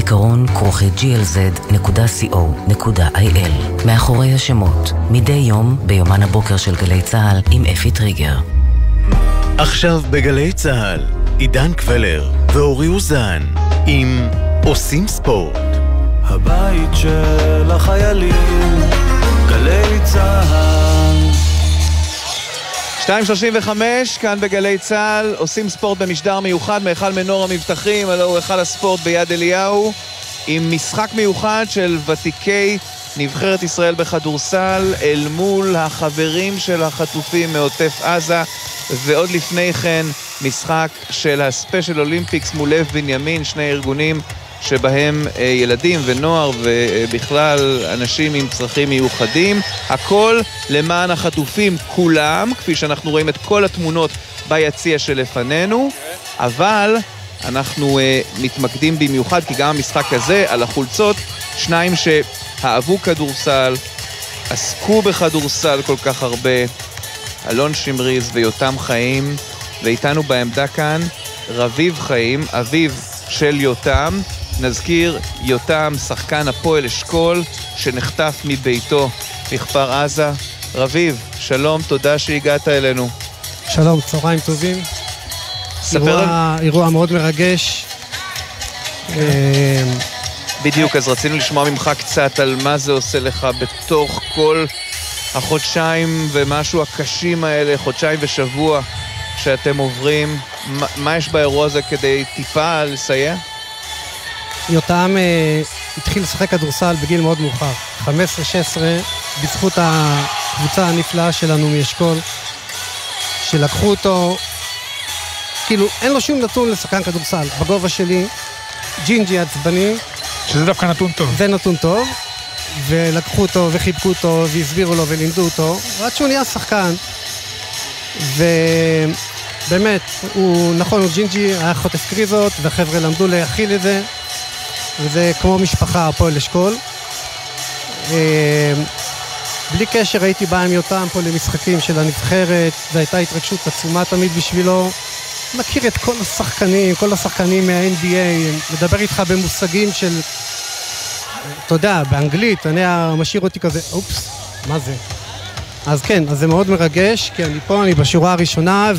זיכרון כרוכי glz.co.il מאחורי השמות, מדי יום ביומן הבוקר של גלי צה"ל עם אפי טריגר. עכשיו בגלי צה"ל, עידן קבלר ואורי אוזן עם עושים ספורט. הבית של החיילים, גלי צהל. 2.35, כאן בגלי צה"ל, עושים ספורט במשדר מיוחד מהיכל מנור המבטחים, הלוא הוא היכל הספורט ביד אליהו, עם משחק מיוחד של ותיקי נבחרת ישראל בכדורסל אל מול החברים של החטופים מעוטף עזה, ועוד לפני כן משחק של הספיישל אולימפיקס מול לב בנימין, שני ארגונים שבהם אה, ילדים ונוער ובכלל אנשים עם צרכים מיוחדים. הכל למען החטופים כולם, כפי שאנחנו רואים את כל התמונות ביציע שלפנינו, אבל אנחנו uh, מתמקדים במיוחד, כי גם המשחק הזה, על החולצות, שניים שאהבו כדורסל, עסקו בכדורסל כל כך הרבה, אלון שמריז ויותם חיים, ואיתנו בעמדה כאן רביב חיים, אביו של יותם. נזכיר, יותם, שחקן הפועל אשכול, שנחטף מביתו בכפר עזה. רביב, שלום, תודה שהגעת אלינו. שלום, צהריים טובים. ספר אירוע, אירוע מאוד מרגש. בדיוק, אז רצינו לשמוע ממך קצת על מה זה עושה לך בתוך כל החודשיים ומשהו הקשים האלה, חודשיים ושבוע שאתם עוברים. מה, מה יש באירוע הזה כדי טיפה לסייע? יותם אה, התחיל לשחק כדורסל בגיל מאוד מאוחר, 15-16, בזכות הקבוצה הנפלאה שלנו מאשכול, שלקחו אותו, כאילו אין לו שום נתון לשחקן כדורסל, בגובה שלי, ג'ינג'י עצבני. שזה דווקא נתון טוב. זה נתון טוב, ולקחו אותו וחיבקו אותו והסבירו לו ולימדו אותו, עד שהוא נהיה שחקן. ובאמת, הוא, נכון, הוא ג'ינג'י, היה חוטף קריזות, והחבר'ה למדו להכיל את זה. וזה כמו משפחה, הפועל אשכול. בלי קשר הייתי בא עם יותם פה למשחקים של הנבחרת, זו הייתה התרגשות עצומה תמיד בשבילו. מכיר את כל השחקנים, כל השחקנים מה-NBA, מדבר איתך במושגים של, אתה יודע, באנגלית, אני משאיר אותי כזה, אופס, מה זה? אז כן, אז זה מאוד מרגש, כי אני פה, אני בשורה הראשונה,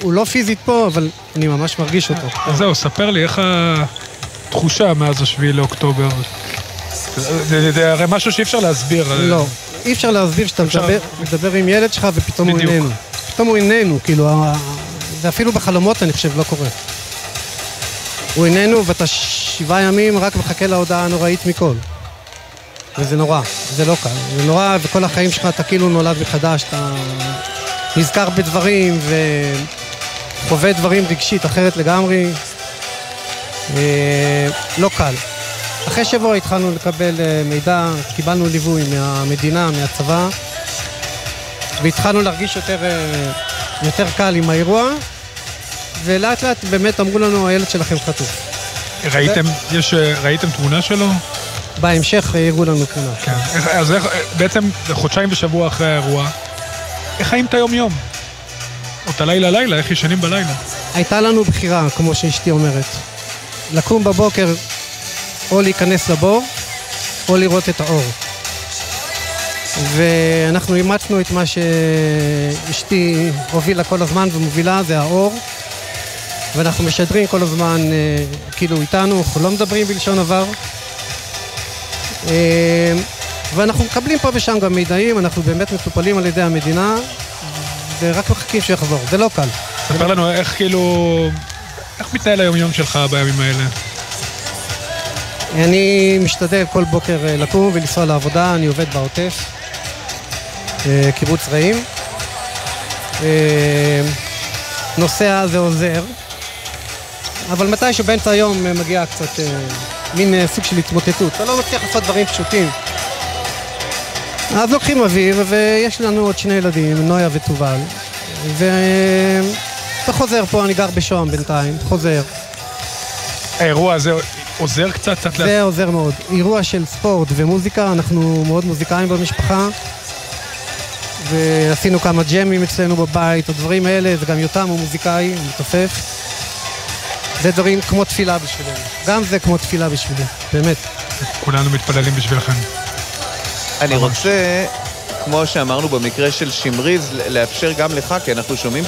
והוא לא פיזית פה, אבל אני ממש מרגיש אותו. אז זהו, ספר לי איך ה... תחושה מאז השביעי לאוקטובר. זה, הרי משהו שאי אפשר להסביר. לא, אי אפשר להסביר שאתה אפשר... מדבר, מדבר עם ילד שלך ופתאום בדיוק. הוא איננו. פתאום הוא איננו, כאילו, זה אפילו בחלומות אני חושב לא קורה. הוא איננו ואתה שבעה ימים רק מחכה להודעה הנוראית מכל. וזה נורא, זה לא קל. זה נורא, וכל החיים שלך אתה כאילו נולד מחדש, אתה נזכר בדברים וחווה דברים רגשית אחרת לגמרי. אה, לא קל. אחרי שבוע התחלנו לקבל אה, מידע, קיבלנו ליווי מהמדינה, מהצבא, והתחלנו להרגיש יותר, אה, יותר קל עם האירוע, ולאט לאט באמת אמרו לנו, הילד שלכם חטוף. ראיתם, ו... יש, ראיתם תמונה שלו? בהמשך הראו לנו תמונה. כן. אז איך, בעצם חודשיים ושבוע אחרי האירוע, איך חיים את היום-יום? או את הלילה-לילה, איך ישנים בלילה? הייתה לנו בחירה, כמו שאשתי אומרת. לקום בבוקר או להיכנס לבור או לראות את האור. ואנחנו אימצנו את מה שאשתי הובילה כל הזמן ומובילה, זה האור. ואנחנו משדרים כל הזמן אה, כאילו איתנו, אנחנו לא מדברים בלשון עבר. אה, ואנחנו מקבלים פה ושם גם מידעים, אנחנו באמת מטופלים על ידי המדינה, ורק מחכים שיחזור, זה לא קל. ספר לנו איך כאילו... איך מתנהל היום-יום שלך בימים האלה? אני משתדל כל בוקר אה, לקום ולנסוע לעבודה, אני עובד בעוטף, אה, קיבוץ רעים. אה, נוסע זה עוזר, אבל מתי שבאמצע היום מגיע קצת מין סוג של התמוטטות, אתה לא מצליח לעשות דברים פשוטים. אז לוקחים אוויר, ויש לנו עוד שני ילדים, נויה וטובל, ואתה חוזר פה, אני גר בשוהם בינתיים, חוזר. האירוע הזה עוזר קצת? קצת זה לה... עוזר מאוד. אירוע של ספורט ומוזיקה, אנחנו מאוד מוזיקאים במשפחה. ועשינו כמה ג'מים אצלנו בבית, הדברים האלה, וגם יותם הוא מוזיקאי, הוא מתופף. זה דברים כמו תפילה בשבילנו. גם זה כמו תפילה בשבילי, באמת. כולנו מתפללים בשבילכם. אני רוצה, כמו שאמרנו במקרה של שמריז, לאפשר גם לך, כי אנחנו שומעים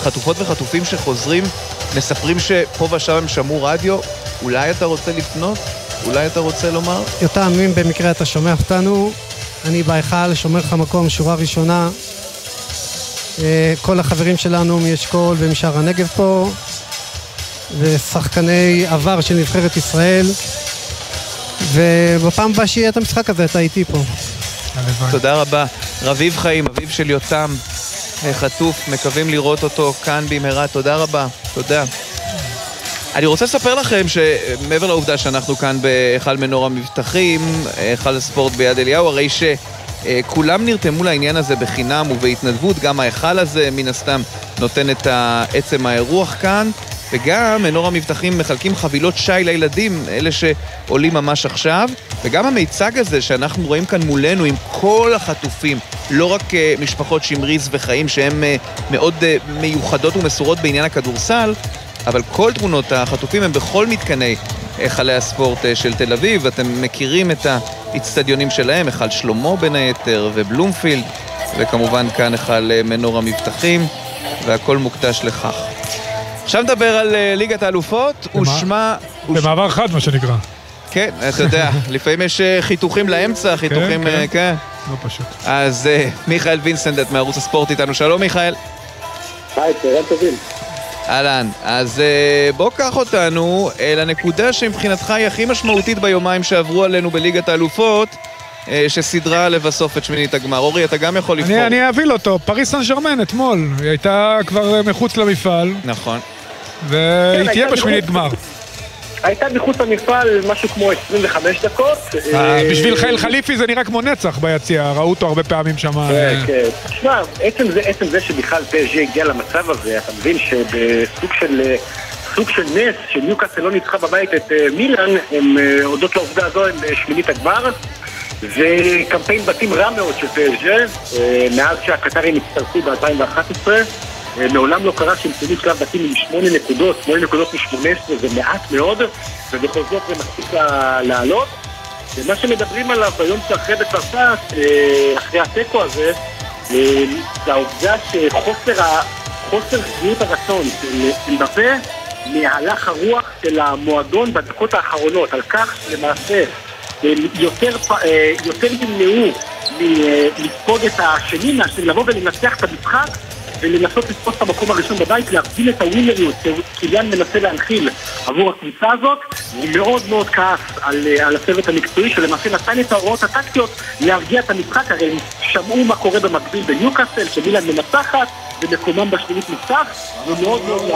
שחטופות וחטופים שחוזרים מספרים שפה ושם הם שמעו רדיו, אולי אתה רוצה לפנות? אולי אתה רוצה לומר? יותם, אם במקרה אתה שומע אותנו, אני בהיכל, שומר לך מקום, שורה ראשונה. אה, כל החברים שלנו מאשכול ומשאר הנגב פה, ושחקני עבר של נבחרת ישראל. ובפעם הבאה שיהיה את המשחק הזה, אתה איתי פה. תודה רבה. רביב חיים, אביו של יותם, חטוף, מקווים לראות אותו כאן במהרה. תודה רבה. תודה. אני רוצה לספר לכם שמעבר לעובדה שאנחנו כאן בהיכל מנור המבטחים, היכל הספורט ביד אליהו, הרי שכולם נרתמו לעניין הזה בחינם ובהתנדבות, גם ההיכל הזה מן הסתם נותן את עצם האירוח כאן. וגם מנור המבטחים מחלקים חבילות שי לילדים, אלה שעולים ממש עכשיו, וגם המיצג הזה שאנחנו רואים כאן מולנו עם כל החטופים, לא רק uh, משפחות שמריז וחיים שהן uh, מאוד uh, מיוחדות ומסורות בעניין הכדורסל, אבל כל תמונות החטופים הם בכל מתקני היכלי הספורט של תל אביב, אתם מכירים את האיצטדיונים שלהם, היכל שלמה בין היתר ובלומפילד, וכמובן כאן היכל מנור המבטחים, והכל מוקדש לכך. עכשיו נדבר על uh, ליגת האלופות, ושמה... במעבר חד, מה שנקרא. כן, אתה יודע, לפעמים יש uh, חיתוכים לאמצע, חיתוכים... כן, uh, כן. לא פשוט. אז מיכאל וינסנדט מערוץ הספורט איתנו. שלום מיכאל. היי, צהריים טובים. אהלן, אז בוא קח אותנו אל הנקודה שמבחינתך היא הכי משמעותית ביומיים שעברו עלינו בליגת האלופות, שסידרה לבסוף את שמינית הגמר. אורי, אתה גם יכול לבחור. אני, אני אביא אותו, פריס סן ג'רמן אתמול, היא הייתה כבר מחוץ למפעל. נכון. והיא כן, תהיה הייתה בשמינית גמר. הייתה מחוץ למפעל משהו כמו 25 דקות. אה, אה, בשביל חייל חליפי זה נראה כמו נצח ביציע, ראו אותו הרבה פעמים שם. אה, כן, כן. תשמע, עצם זה, שבכלל פז'ה הגיע למצב הזה, אתה מבין שבסוג של... סוג של נס, שניוקאסל לא ניצחה בבית את מילאן, הם הודות לעובדה הזו הם בשמינית הגמר. וקמפיין בתים רע מאוד של פז'ה, מאז שהקטרים הצטרפו ב-2011. אה, מעולם לא קרה סיימו שלב בתים עם שמונה נקודות, שמונה נקודות מ-18 זה מעט מאוד, ובכל זאת זה מספיק לעלות. ומה שמדברים עליו ביום שאחרי בצרפת, אה, אחרי התיקו הזה, אה, זה העובדה שחוסר חוסר שביעות הרצון של אמבפה מהלך הרוח של המועדון בדקות האחרונות, על כך שלמעשה יותר, יותר נמנעו מלספוג את השני מאשר לבוא ולנצח את המשחק ולנסות לתפוס את המקום הראשון בבית, להגדיל את הווינריות שקיליאן מנסה להנחיל עבור הקבוצה הזאת. הוא מאוד מאוד כעס על, אה, על הצוות המקצועי, שלמעשה נתן את ההוראות הטקטיות להרגיע את המשחק, הרי הם שמעו מה קורה במקביל בניוקאסל, שמילן מנצחת, ומקומם בשמינית נפתח, ומאוד מאוד...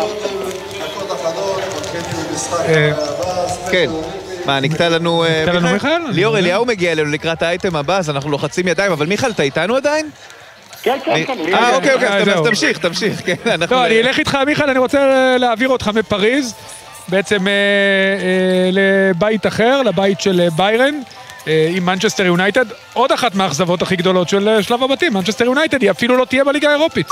כן. מה, נקטע לנו... אה, נקטע לנו מיכאל? ליאור אליהו מגיע אלינו לקראת האייטם הבא, אז אנחנו לוחצים ידיים, אבל מיכאל, אתה איתנו עדיין? כן, כן, כן. אה, אוקיי, אוקיי, אה, אז. תמשיך, תמשיך, כן, אנחנו... לא, אני אלך איתך, מיכאל, אני רוצה להעביר אותך מפריז, בעצם אה, אה, לבית אחר, לבית של אה, ביירן. אה, עם מנצ'סטר יונייטד, עוד אחת מהאכזבות הכי גדולות של אה, שלב הבתים, מנצ'סטר יונייטד, היא אפילו לא תהיה בליגה האירופית.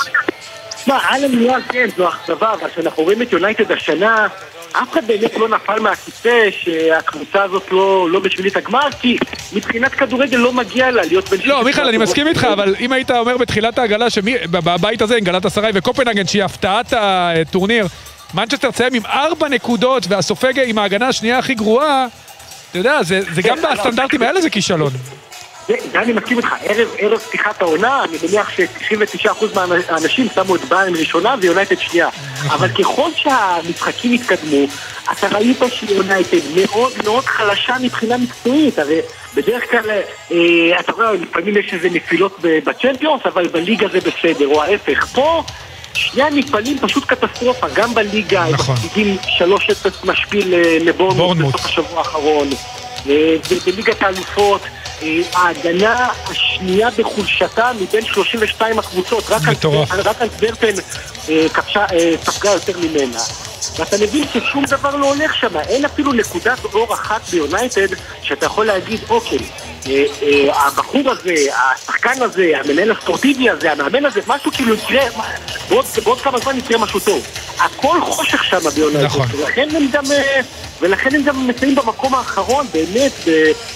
תשמע, על הניואנס כן, זו אכזבה, אבל כשאנחנו רואים את יונייטד השנה, אף אחד באמת לא נפל מהכיסא שהקבוצה הזאת לא, לא בשבילית הגמר, כי מבחינת כדורגל לא מגיע לה להיות בין... לא, מיכאל, אני מסכים איתך, אבל אם היית אומר בתחילת ההגרלה שבבית הזה עם גלאטה וקופנהגן, שהיא הפתעת הטורניר, מנצ'סטר תסיים עם ארבע נקודות והסופג עם ההגנה השנייה הכי גרועה, אתה יודע, זה זה גם בסטנדרטים האלה זה כישלון. זה אני מסכים איתך, ערב, ערב פתיחת העונה, אני מניח ש-99% מהאנשים שמו את ביירן ראשונה ויונייטד שנייה. אבל ככל שהמשחקים התקדמו, אתה ראית שיונייטד מאוד מאוד חלשה מבחינה מקצועית, הרי בדרך כלל, אה, אתה רואה, לפעמים יש איזה נפילות בצ'מפיונס, אבל בליגה זה בסדר, או ההפך. פה... שני המפעלים פשוט קטסטרופה, גם בליגה, הם נכון. מפסידים 3-0 משפיל אה, לבורנמוט בסוף השבוע האחרון, אה, ובליגת האלופות, ההגנה השנייה בחולשתה מבין 32 הקבוצות, רק מטורף. רק אנטוורפן אה, אה, ספגה יותר ממנה. ואתה מבין ששום דבר לא הולך שם, אין אפילו נקודת אור אחת ביונייטד שאתה יכול להגיד, אוקיי, אה, אה, הבחור הזה, השחקן הזה, המנהל הספורטיבי הזה, המאמן הזה, משהו כאילו יקרה, בעוד, בעוד כמה זמן יקרה משהו טוב. הכל חושך שם ביונייטד, נכון. ולכן הם גם... אה, ולכן הם גם מסיימים במקום האחרון, באמת,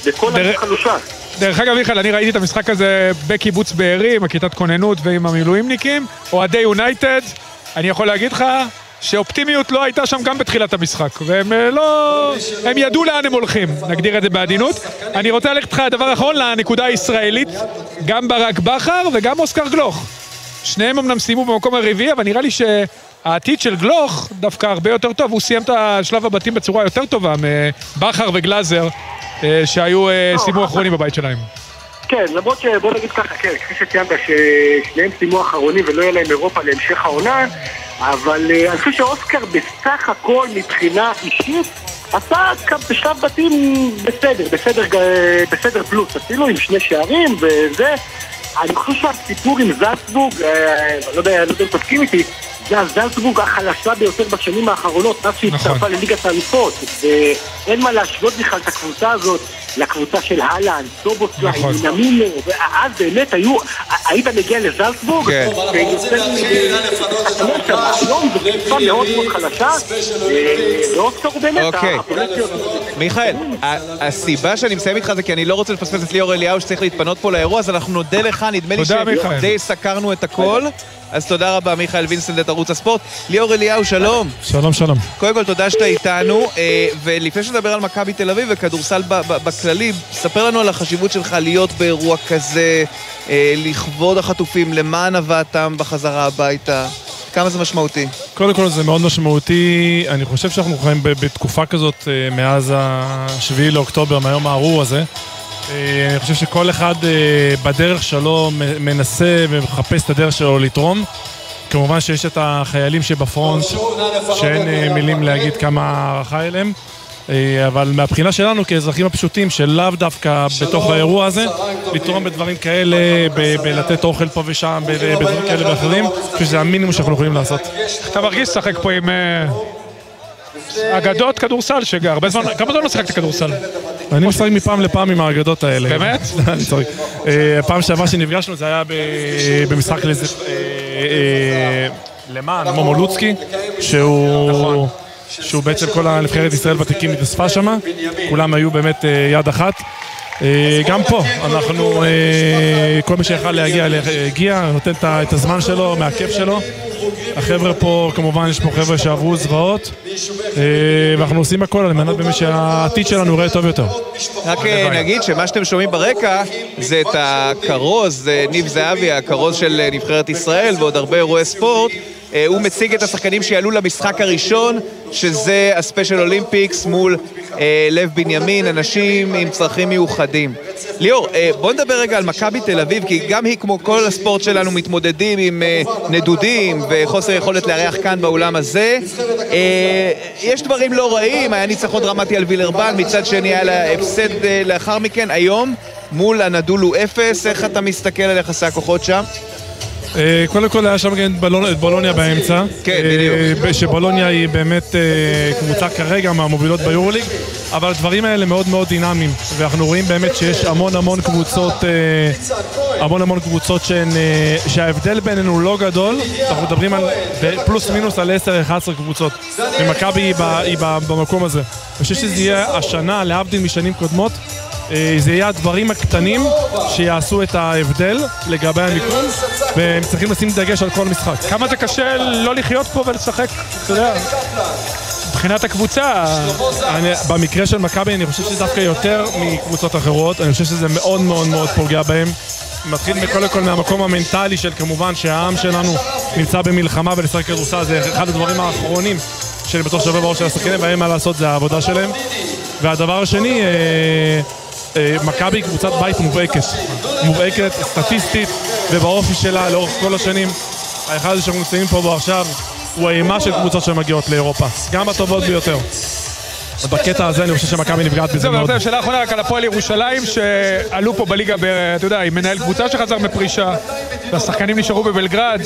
בכל דר- החלושה. דרך אגב, מיכאל, אני ראיתי את המשחק הזה בקיבוץ בארי, עם הכיתת כוננות ועם המילואימניקים, אוהדי יונייטד, אני יכול להגיד לך שאופטימיות לא הייתה שם גם בתחילת המשחק, והם אה, לא... הם ידעו לאן הם הולכים, נגדיר את זה בעדינות. אני רוצה ללכת איתך, דבר אחרון, לנקודה הישראלית, גם ברק בכר וגם אוסקר גלוך. שניהם אמנם סיימו במקום הרביעי, אבל נראה לי שהעתיד של גלוך דווקא הרבה יותר טוב, הוא סיים את השלב הבתים בצורה יותר טובה מבכר וגלאזר, אה, שהיו, אה, סיימו אחרונים בבית שלהם. כן, למרות שבוא נגיד ככה, כן, כפי שציינת ששניהם סיימו אחרונים ולא יהיה להם אירופה להמשך העונה, אבל אה, אני חושב שאוסקר בסך הכל מבחינה אישית עשה בשלב בתים בסדר, בסדר, בסדר פלוס, אפילו עם שני שערים וזה. אני חושב שהסיפור עם זלצבורג, אה, לא יודע, לא יודע אם תסכים איתי, זה הזלצבורג החלשה ביותר בשנים האחרונות, מאז שהצטרפה לליגת האלופות. ואין מה להשוות בכלל את הקבוצה הזאת לקבוצה של אהלן, סובוסליי, נכון. מינמינו, ואז באמת היו, היית מגיע לזלצבורג, כן. ויוצא היום זו קבוצה מאוד מאוד חלשה, אה, ואוסקר הוא באמת אוקיי. ביותר. מיכאל, הסיבה שאני מסיים איתך זה כי אני לא רוצה לפספס את ליאור אליהו שצריך להתפנות פה לאירוע, אז אנחנו נודה לך, נדמה לי. שדי סקרנו את הכל. אז תודה רבה, מיכאל וינסנד, ערוץ הספורט. ליאור אליהו, שלום. שלום, שלום. קודם כל, תודה שאתה איתנו, אה, ולפני שנדבר על מכבי תל אביב וכדורסל בכללי, ספר לנו על החשיבות שלך להיות באירוע כזה, אה, לכבוד החטופים, למען הבאתם בחזרה הביתה. כמה זה משמעותי? קודם כל זה מאוד משמעותי, אני חושב שאנחנו חיים בתקופה כזאת אה, מאז ה-7 לאוקטובר, מהיום הארור הזה. אה, אני חושב שכל אחד אה, בדרך שלו מנסה ומחפש את הדרך שלו לתרום. כמובן שיש את החיילים שבפרונט, שאין אה, מילים להגיד כמה הערכה אליהם. אבל מהבחינה שלנו כאזרחים הפשוטים, שלאו דווקא בתוך האירוע הזה, לתרום בדברים כאלה, בלתת אוכל פה ושם, בדברים כאלה ואחרים, אני חושב שזה המינימום שאנחנו יכולים לעשות. אתה מרגיש לשחק פה עם אגדות כדורסל, שהרבה זמן, כמה זמן לא שיחקת כדורסל? אני משחק מפעם לפעם עם האגדות האלה. באמת? אני צוחק. אה, פעם שעברה שנפגשנו זה היה במשחק לזה, אה, אה, למען מומו לוצקי, שהוא... שהוא בעצם כל הנבחרת ישראל ותיקים התאספה שם, כולם היו באמת יד אחת. גם פה, אנחנו, כל מי שיכל להגיע, הגיע, נותן את הזמן שלו, מהכיף שלו. החבר'ה פה, כמובן, יש פה חבר'ה שעברו זוועות, אה, ואנחנו עושים הכל על מנת באמת שהעתיד שלנו יראה טוב יותר. רק אה, נגיד שמה שאתם שומעים ברקע זה את הכרוז, אה, ניב זהבי, הכרוז של נבחרת ישראל ועוד הרבה אירועי ספורט. אה, הוא מציג את השחקנים שיעלו למשחק הראשון, שזה הספיישל אולימפיקס מול אה, לב בנימין, אנשים עם צרכים מיוחדים. ליאור, אה, בוא נדבר רגע על מכבי תל אביב, כי גם היא, כמו כל הספורט שלנו, מתמודדים עם אה, נדודים וחוסר יכולת לארח כאן באולם הזה. אה, יש דברים לא רעים, היה ניצחון דרמטי על וילרבאן, מצד שני היה לה הפסד אה, לאחר מכן. היום, מול אנדולו אפס, איך אתה מסתכל על יחסי הכוחות שם? אה, קודם כל היה שם גם את בולוניה באמצע. כן, אה, ב- שבולוניה היא באמת אה, קבוצה כרגע מהמובילות ביורוליג, אבל הדברים האלה מאוד מאוד דינמיים, ואנחנו רואים באמת שיש המון המון קבוצות, המון המון קבוצות שהן, שההבדל בינינו לא גדול, אנחנו מדברים על פלוס מינוס על 10-11 קבוצות, ומכבי היא, במקום הזה. אני חושב שזה יהיה השנה, להבדיל משנים קודמות, זה יהיה הדברים הקטנים שיעשו את ההבדל לגבי המיקום, והם צריכים לשים דגש על כל משחק. כמה זה קשה לא לחיות פה ולשחק, אתה יודע, מבחינת הקבוצה. במקרה של מכבי אני חושב שזה דווקא יותר מקבוצות אחרות, אני חושב שזה מאוד מאוד מאוד פוגע בהם. מתחיל קודם כל מהמקום המנטלי של כמובן שהעם שלנו נמצא במלחמה ולשחק כדורסל זה אחד הדברים האחרונים שאני בטוח שעובר בראש של השחקנים ואין מה לעשות, זה העבודה שלהם. והדבר השני, אה, אה, מכבי היא קבוצת בית מובהקת. מובהקת, סטטיסטית ובאופי שלה לאורך כל השנים. האחד שאנחנו נמצאים פה בו עכשיו הוא האימה של קבוצות שמגיעות לאירופה, גם הטובות ביותר. אז בקטע הזה אני חושב שמכבי נפגעת בזה זהו, מאוד. יודע, שאלה אחרונה רק על הפועל ירושלים, שעלו פה בליגה, אתה יודע, עם מנהל קבוצה שחזר מפרישה, והשחקנים נשארו בבלגרד.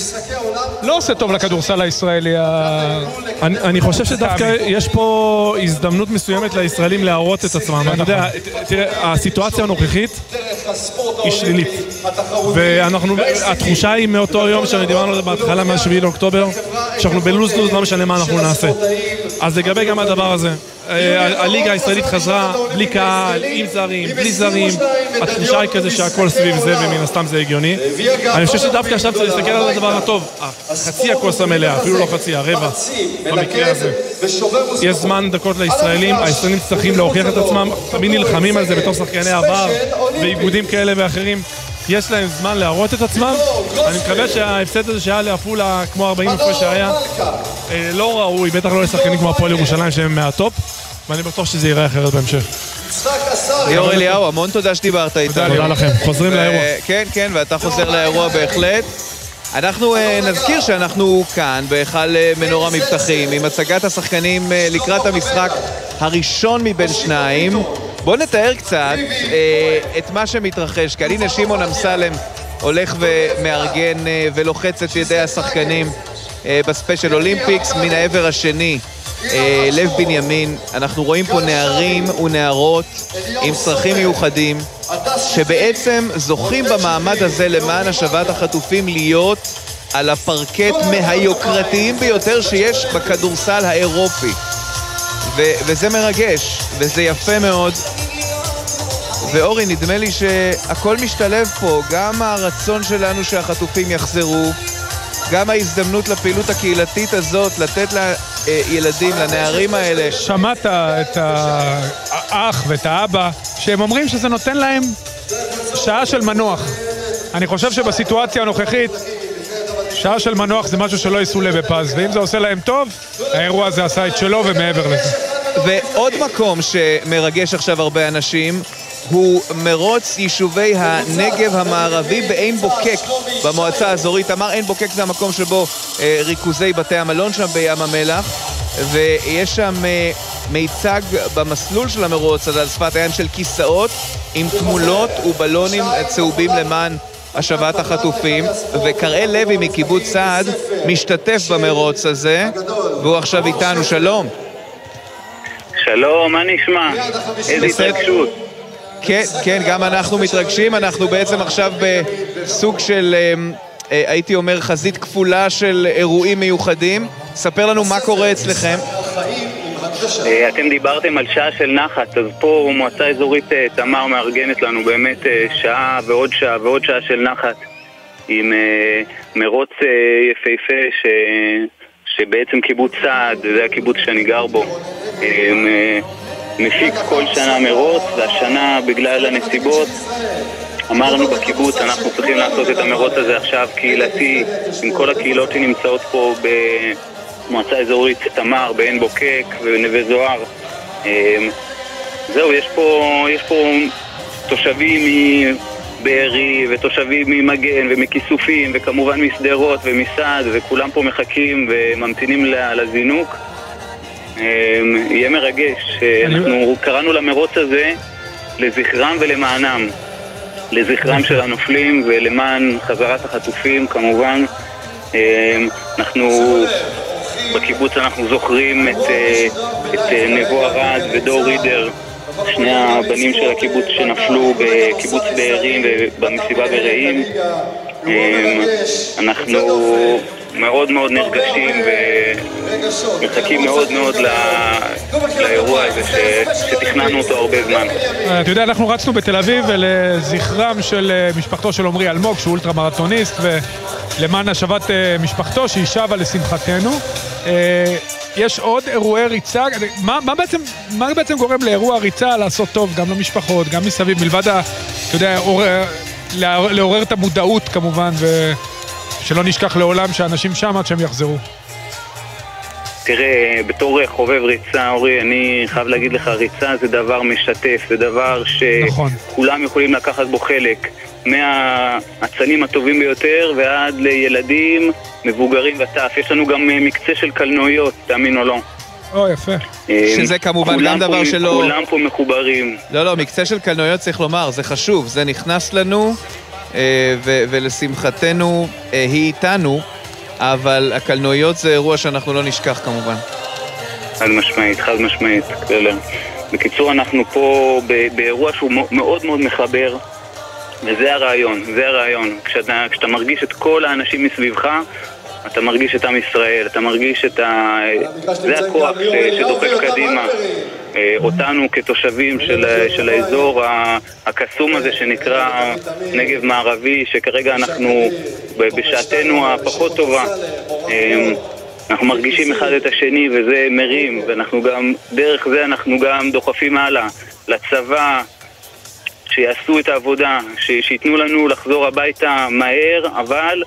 לא עושה טוב לכדורסל הישראלי. אני, חושב שדווקא יש פה הזדמנות מסוימת לישראלים להראות את עצמם. אתה יודע, תראה, הסיטואציה הנוכחית היא שלילית. ואנחנו, התחושה היא מאותו יום שדיברנו על זה בהתחלה, מה-7 לאוקטובר, שאנחנו בלוז-לוז, לא משנה מה אנחנו נעשה. אז לגבי גם הדבר הזה, הליגה הישראלית חזרה בלי קהל, עם זרים, בלי זרים, התחושה היא כזה שהכל סביב זה, ומן הסתם זה הגיוני. אני חושב שדווקא עכשיו צריך להסתכל על הדבר הטוב, חצי הכוס המלאה, אפילו לא חצי, הרבע, במקרה הזה. יש זמן דקות לישראלים, הישראלים צריכים להוכיח את עצמם, תמיד נלחמים על זה בתור שחקני עבר, ואיגודים כאלה ואחרים. יש להם זמן להראות את עצמם. אני מקווה שההפסד הזה שהיה לעפולה, כמו 40 הפרש שהיה, אה, לא ראוי, בטח לא לשחקנים כמו הפועל ירושלים שהם מהטופ, ואני בטוח שזה ייראה אחרת בהמשך. ליאור אליהו, המון תודה שדיברת איתנו. תודה לכם, חוזרים לאירוע. כן, כן, ואתה חוזר לאירוע בהחלט. אנחנו אה, נזכיר שאנחנו כאן בהיכל אה, מנורה מבטחים עם הצגת השחקנים לקראת המשחק הראשון מבין שניים. בואו נתאר קצת אה, את מה שמתרחש כאן. הנה שמעון אמסלם הולך ומארגן אה, ולוחץ את ידי השחקנים אה, בספיישל אולימפיקס מן העבר השני. אה, לב בנימין, אנחנו רואים פה נערים ונערות עם צרכים מיוחדים שבעצם זוכים במעמד הזה למען השבת החטופים להיות על הפרקט מהיוקרתיים ביותר שיש בכדורסל האירופי. ו- וזה מרגש, וזה יפה מאוד. ואורי, נדמה לי שהכל משתלב פה, גם הרצון שלנו שהחטופים יחזרו, גם ההזדמנות לפעילות הקהילתית הזאת, לתת לילדים, לנערים האלה. שמעת את האח ואת האבא, שהם אומרים שזה נותן להם שעה של מנוח. אני חושב שבסיטואציה הנוכחית, שעה של מנוח זה משהו שלא ייסעו לב בפז, ואם זה עושה להם טוב, האירוע הזה עשה את שלו ומעבר לזה. ועוד מקום שמרגש עכשיו הרבה אנשים, הוא מרוץ יישובי הנגב המערבי בעין בוקק במועצה האזורית. אמר עין בוקק זה המקום שבו אה, ריכוזי בתי המלון שם בים המלח ויש שם אה, מיצג במסלול של המרוץ הזה על שפת הים של כיסאות עם תמולות ובלונים צהובים למען השבת החטופים וקראל לוי מקיבוץ סעד משתתף במרוץ הזה והוא עכשיו איתנו, שלום שלום, מה נשמע? איזה התרגשות כן, כן, גם אנחנו מתרגשים, אנחנו בעצם עכשיו בסוג של, אמ, אה, הייתי אומר, חזית כפולה של אירועים מיוחדים. ספר לנו מה קורה אצלכם. אה, אתם דיברתם על שעה של נחת, אז פה מועצה אזורית אה, תמר מארגנת לנו באמת שעה ועוד שעה ועוד שעה של נחת עם מרוץ יפהפה ש... שבעצם קיבוץ סעד, זה הקיבוץ שאני גר בו, מפיק כל שנה מרוץ, והשנה בגלל הנסיבות אמרנו בקיבוץ, אנחנו צריכים לעשות את המרוץ הזה עכשיו קהילתי, עם כל הקהילות שנמצאות פה במועצה אזורית תמר, בעין בוקק ובנווה זוהר. אמ, זהו, יש פה, יש פה תושבים מבארי ותושבים ממגן ומכיסופים וכמובן משדרות ומסעד וכולם פה מחכים וממתינים לזינוק. אמ, יהיה מרגש. אנחנו קראנו למרוץ הזה לזכרם ולמענם. לזכרם של הנופלים ולמען חזרת החטופים כמובן. אמ, אנחנו בקיבוץ אנחנו זוכרים את, אה, את אה, נבו ארד ודור רידר, שני הבנים של הקיבוץ שנפלו בקיבוץ בארים ובמסיבה ברעים. אמ, אנחנו מאוד מאוד נרגשים ומחכים מאוד מאוד לאירוע הזה שתכננו אותו הרבה זמן. אתה יודע, אנחנו רצנו בתל אביב לזכרם של אה, משפחתו של עמרי אלמוג, שהוא אולטרה מרתוניסט, ולמען השבת אה, משפחתו, שהיא שבה לשמחתנו. אה, יש עוד אירועי ריצה, מה, מה, בעצם, מה בעצם גורם לאירוע ריצה לעשות טוב גם למשפחות, גם מסביב, מלבד ה... אתה יודע, לעורר את המודעות כמובן, ו... שלא נשכח לעולם שאנשים שם עד שהם יחזרו. תראה, בתור חובב ריצה, אורי, אני חייב להגיד לך, ריצה זה דבר משתף, זה דבר שכולם נכון. יכולים לקחת בו חלק. מהאצנים הטובים ביותר ועד לילדים, מבוגרים וטף. יש לנו גם אה, מקצה של קלנועיות, תאמין או לא. או, יפה. אה, שזה כמובן גם דבר שלא... כולם פה מחוברים. לא, לא, מקצה של קלנועיות צריך לומר, זה חשוב, זה נכנס לנו אה, ולשמחתנו אה, היא איתנו, אבל הקלנועיות זה אירוע שאנחנו לא נשכח כמובן. חד משמעית, חד משמעית. בקיצור, אנחנו פה באירוע שהוא מאוד מאוד מחבר. וזה הרעיון, זה הרעיון. כשאתה, כשאתה מרגיש את כל האנשים מסביבך, אתה מרגיש את עם ישראל, אתה מרגיש את ה... זה הכוח ש- שדוחף קדימה. אה, אותנו כתושבים של, של האזור הקסום הזה שנקרא נגב מערבי, שכרגע אנחנו בשעתנו הפחות טובה. אה, אנחנו מרגישים אחד את השני וזה מרים, ואנחנו גם, דרך זה אנחנו גם דוחפים הלאה לצבא, שיעשו את העבודה, שייתנו לנו לחזור הביתה מהר, אבל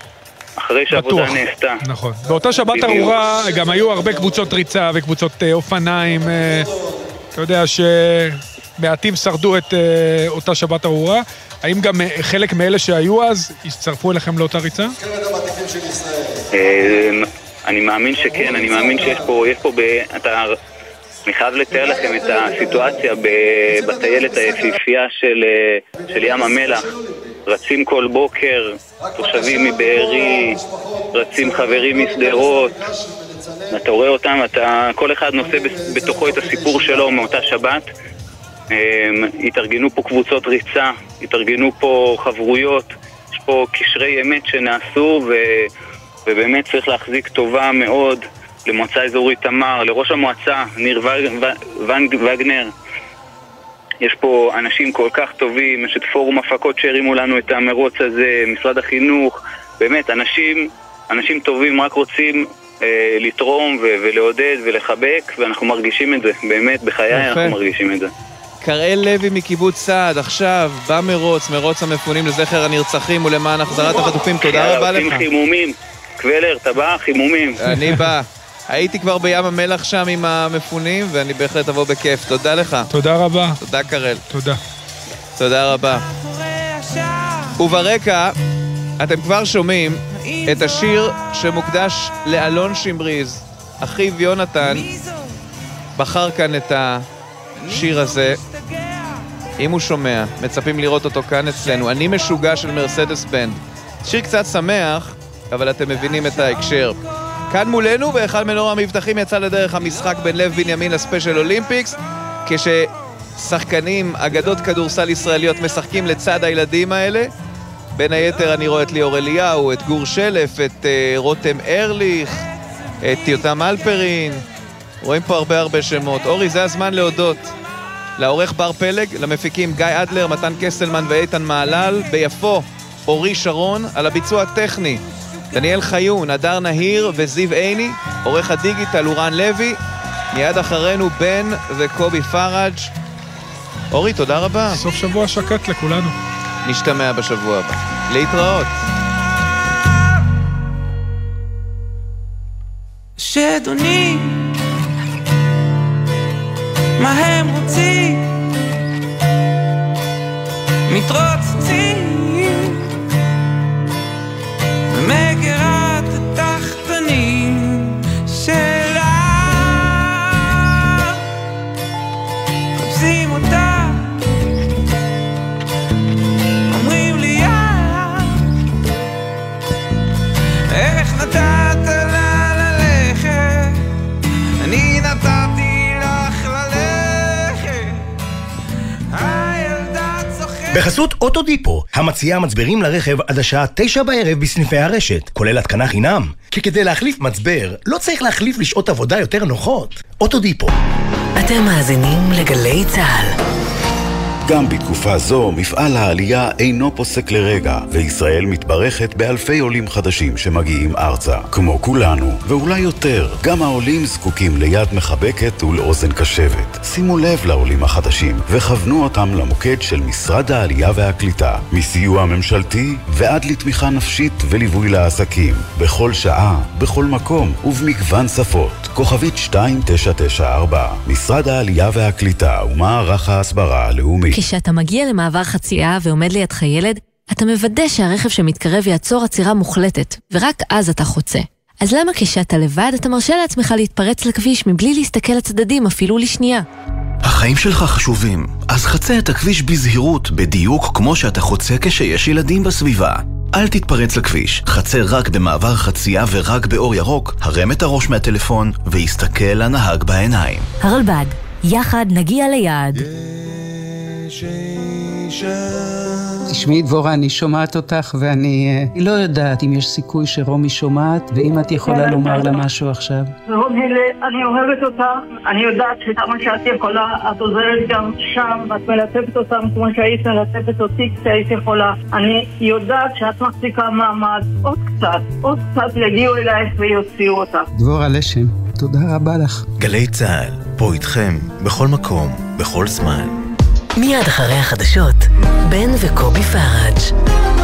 אחרי שהעבודה. נעשתה. נכון. באותה שבת. ארורה גם היו הרבה קבוצות ריצה וקבוצות אה, אופניים. אה, אתה יודע שמעטים שרדו את אה, אותה שבת ארורה. האם גם חלק מאלה שהיו אז הצטרפו אליכם לאותה ריצה? אני מאמין שכן, אני מאמין שיש פה, יש פה, אתה, אני חייב לתאר לכם את הסיטואציה בטיילת היפיפייה של, של ים המלח. רצים כל בוקר, תושבים מבארי, רצים חברים משדרות. אתה רואה אותם, אתה, כל אחד נושא בתוכו את הסיפור שלו מאותה שבת. אמ, התארגנו פה קבוצות ריצה, התארגנו פה חברויות, יש פה קשרי אמת שנעשו ו, ובאמת צריך להחזיק טובה מאוד למועצה אזורית תמר, לראש המועצה, ניר וגנר. יש פה אנשים כל כך טובים, יש את פורום הפקות שהרימו לנו את המרוץ הזה, משרד החינוך, באמת, אנשים, אנשים טובים רק רוצים אה, לתרום ו- ולעודד ולחבק, ואנחנו מרגישים את זה, באמת, בחיי יפה. אנחנו מרגישים את זה. קראל לוי מקיבוץ סעד, עכשיו, במרוץ, מרוץ המפונים לזכר הנרצחים ולמען החזרת החטופים, תודה רבה לך. חימומים. קוולר, אתה בא? חימומים. אני בא. הייתי כבר בים המלח שם עם המפונים, ואני בהחלט אבוא בכיף. תודה לך. תודה רבה. תודה, קראל. תודה. תודה רבה. וברקע, אתם כבר שומעים את השיר שמוקדש לאלון שמריז. אחיו יונתן בחר כאן את השיר הזה. אם הוא שומע, מצפים לראות אותו כאן אצלנו. אני משוגע של מרסדס בנד. שיר קצת שמח, אבל אתם מבינים את ההקשר. כאן מולנו, בהיכל מנורה מבטחים, יצא לדרך המשחק בין לב בנימין לספיישל אולימפיקס, כששחקנים, אגדות כדורסל ישראליות, משחקים לצד הילדים האלה. בין היתר אני רואה את ליאור אליהו, את גור שלף, את uh, רותם ארליך, את יותם אלפרין. רואים פה הרבה הרבה שמות. אורי, זה הזמן להודות לעורך בר פלג, למפיקים גיא אדלר, מתן קסלמן ואיתן מעלל, ביפו, אורי שרון, על הביצוע הטכני. דניאל חיון, הדר נהיר וזיו עיני, עורך הדיגיטל אורן לוי, מיד אחרינו בן וקובי פראג'. אורי, תודה רבה. סוף שבוע שקט לכולנו. נשתמע בשבוע הבא. להתראות. שדונים, מה הם רוצים? מתרוצצים במגירת בחסות אוטודיפו, המציעה מצברים לרכב עד השעה תשע בערב בסניפי הרשת, כולל התקנה חינם. כי כדי להחליף מצבר, לא צריך להחליף לשעות עבודה יותר נוחות. אוטודיפו. אתם מאזינים לגלי צה"ל. גם בתקופה זו, מפעל העלייה אינו פוסק לרגע, וישראל מתברכת באלפי עולים חדשים שמגיעים ארצה. כמו כולנו, ואולי יותר, גם העולים זקוקים ליד מחבקת ולאוזן קשבת. שימו לב לעולים החדשים, וכוונו אותם למוקד של משרד העלייה והקליטה, מסיוע ממשלתי ועד לתמיכה נפשית וליווי לעסקים, בכל שעה, בכל מקום ובמגוון שפות. כוכבית 2994, משרד העלייה והקליטה ומערך ההסברה הלאומי. כשאתה מגיע למעבר חצייה ועומד לידך ילד, אתה מוודא שהרכב שמתקרב יעצור עצירה מוחלטת, ורק אז אתה חוצה. אז למה כשאתה לבד אתה מרשה לעצמך להתפרץ לכביש מבלי להסתכל לצדדים אפילו לשנייה? החיים שלך חשובים, אז חצה את הכביש בזהירות, בדיוק כמו שאתה חוצה כשיש ילדים בסביבה. אל תתפרץ לכביש, חצה רק במעבר חצייה ורק באור ירוק, הרם את הראש מהטלפון והסתכל לנהג בעיניים. הרלב"ד, יחד נגיע ליעד. אישה תשמעי, דבורה, אני שומעת אותך ואני אה, לא יודעת אם יש סיכוי שרומי שומעת, ואם את יכולה כן, לומר לה. משהו עכשיו. רומי, אני אוהבת אותך, אני יודעת שכמה שאת יכולה, את עוזרת גם שם, את מלטפת אותם כמו שהיית מלטפת אותי כשהיית יכולה. אני יודעת שאת מחזיקה מעמד, עוד קצת, עוד קצת יגיעו אלייך ויוציאו אותך. דבורה לשם, תודה רבה לך. גלי צה"ל, פה איתכם, בכל מקום, בכל זמן. מיד אחרי החדשות, בן וקובי פראג'.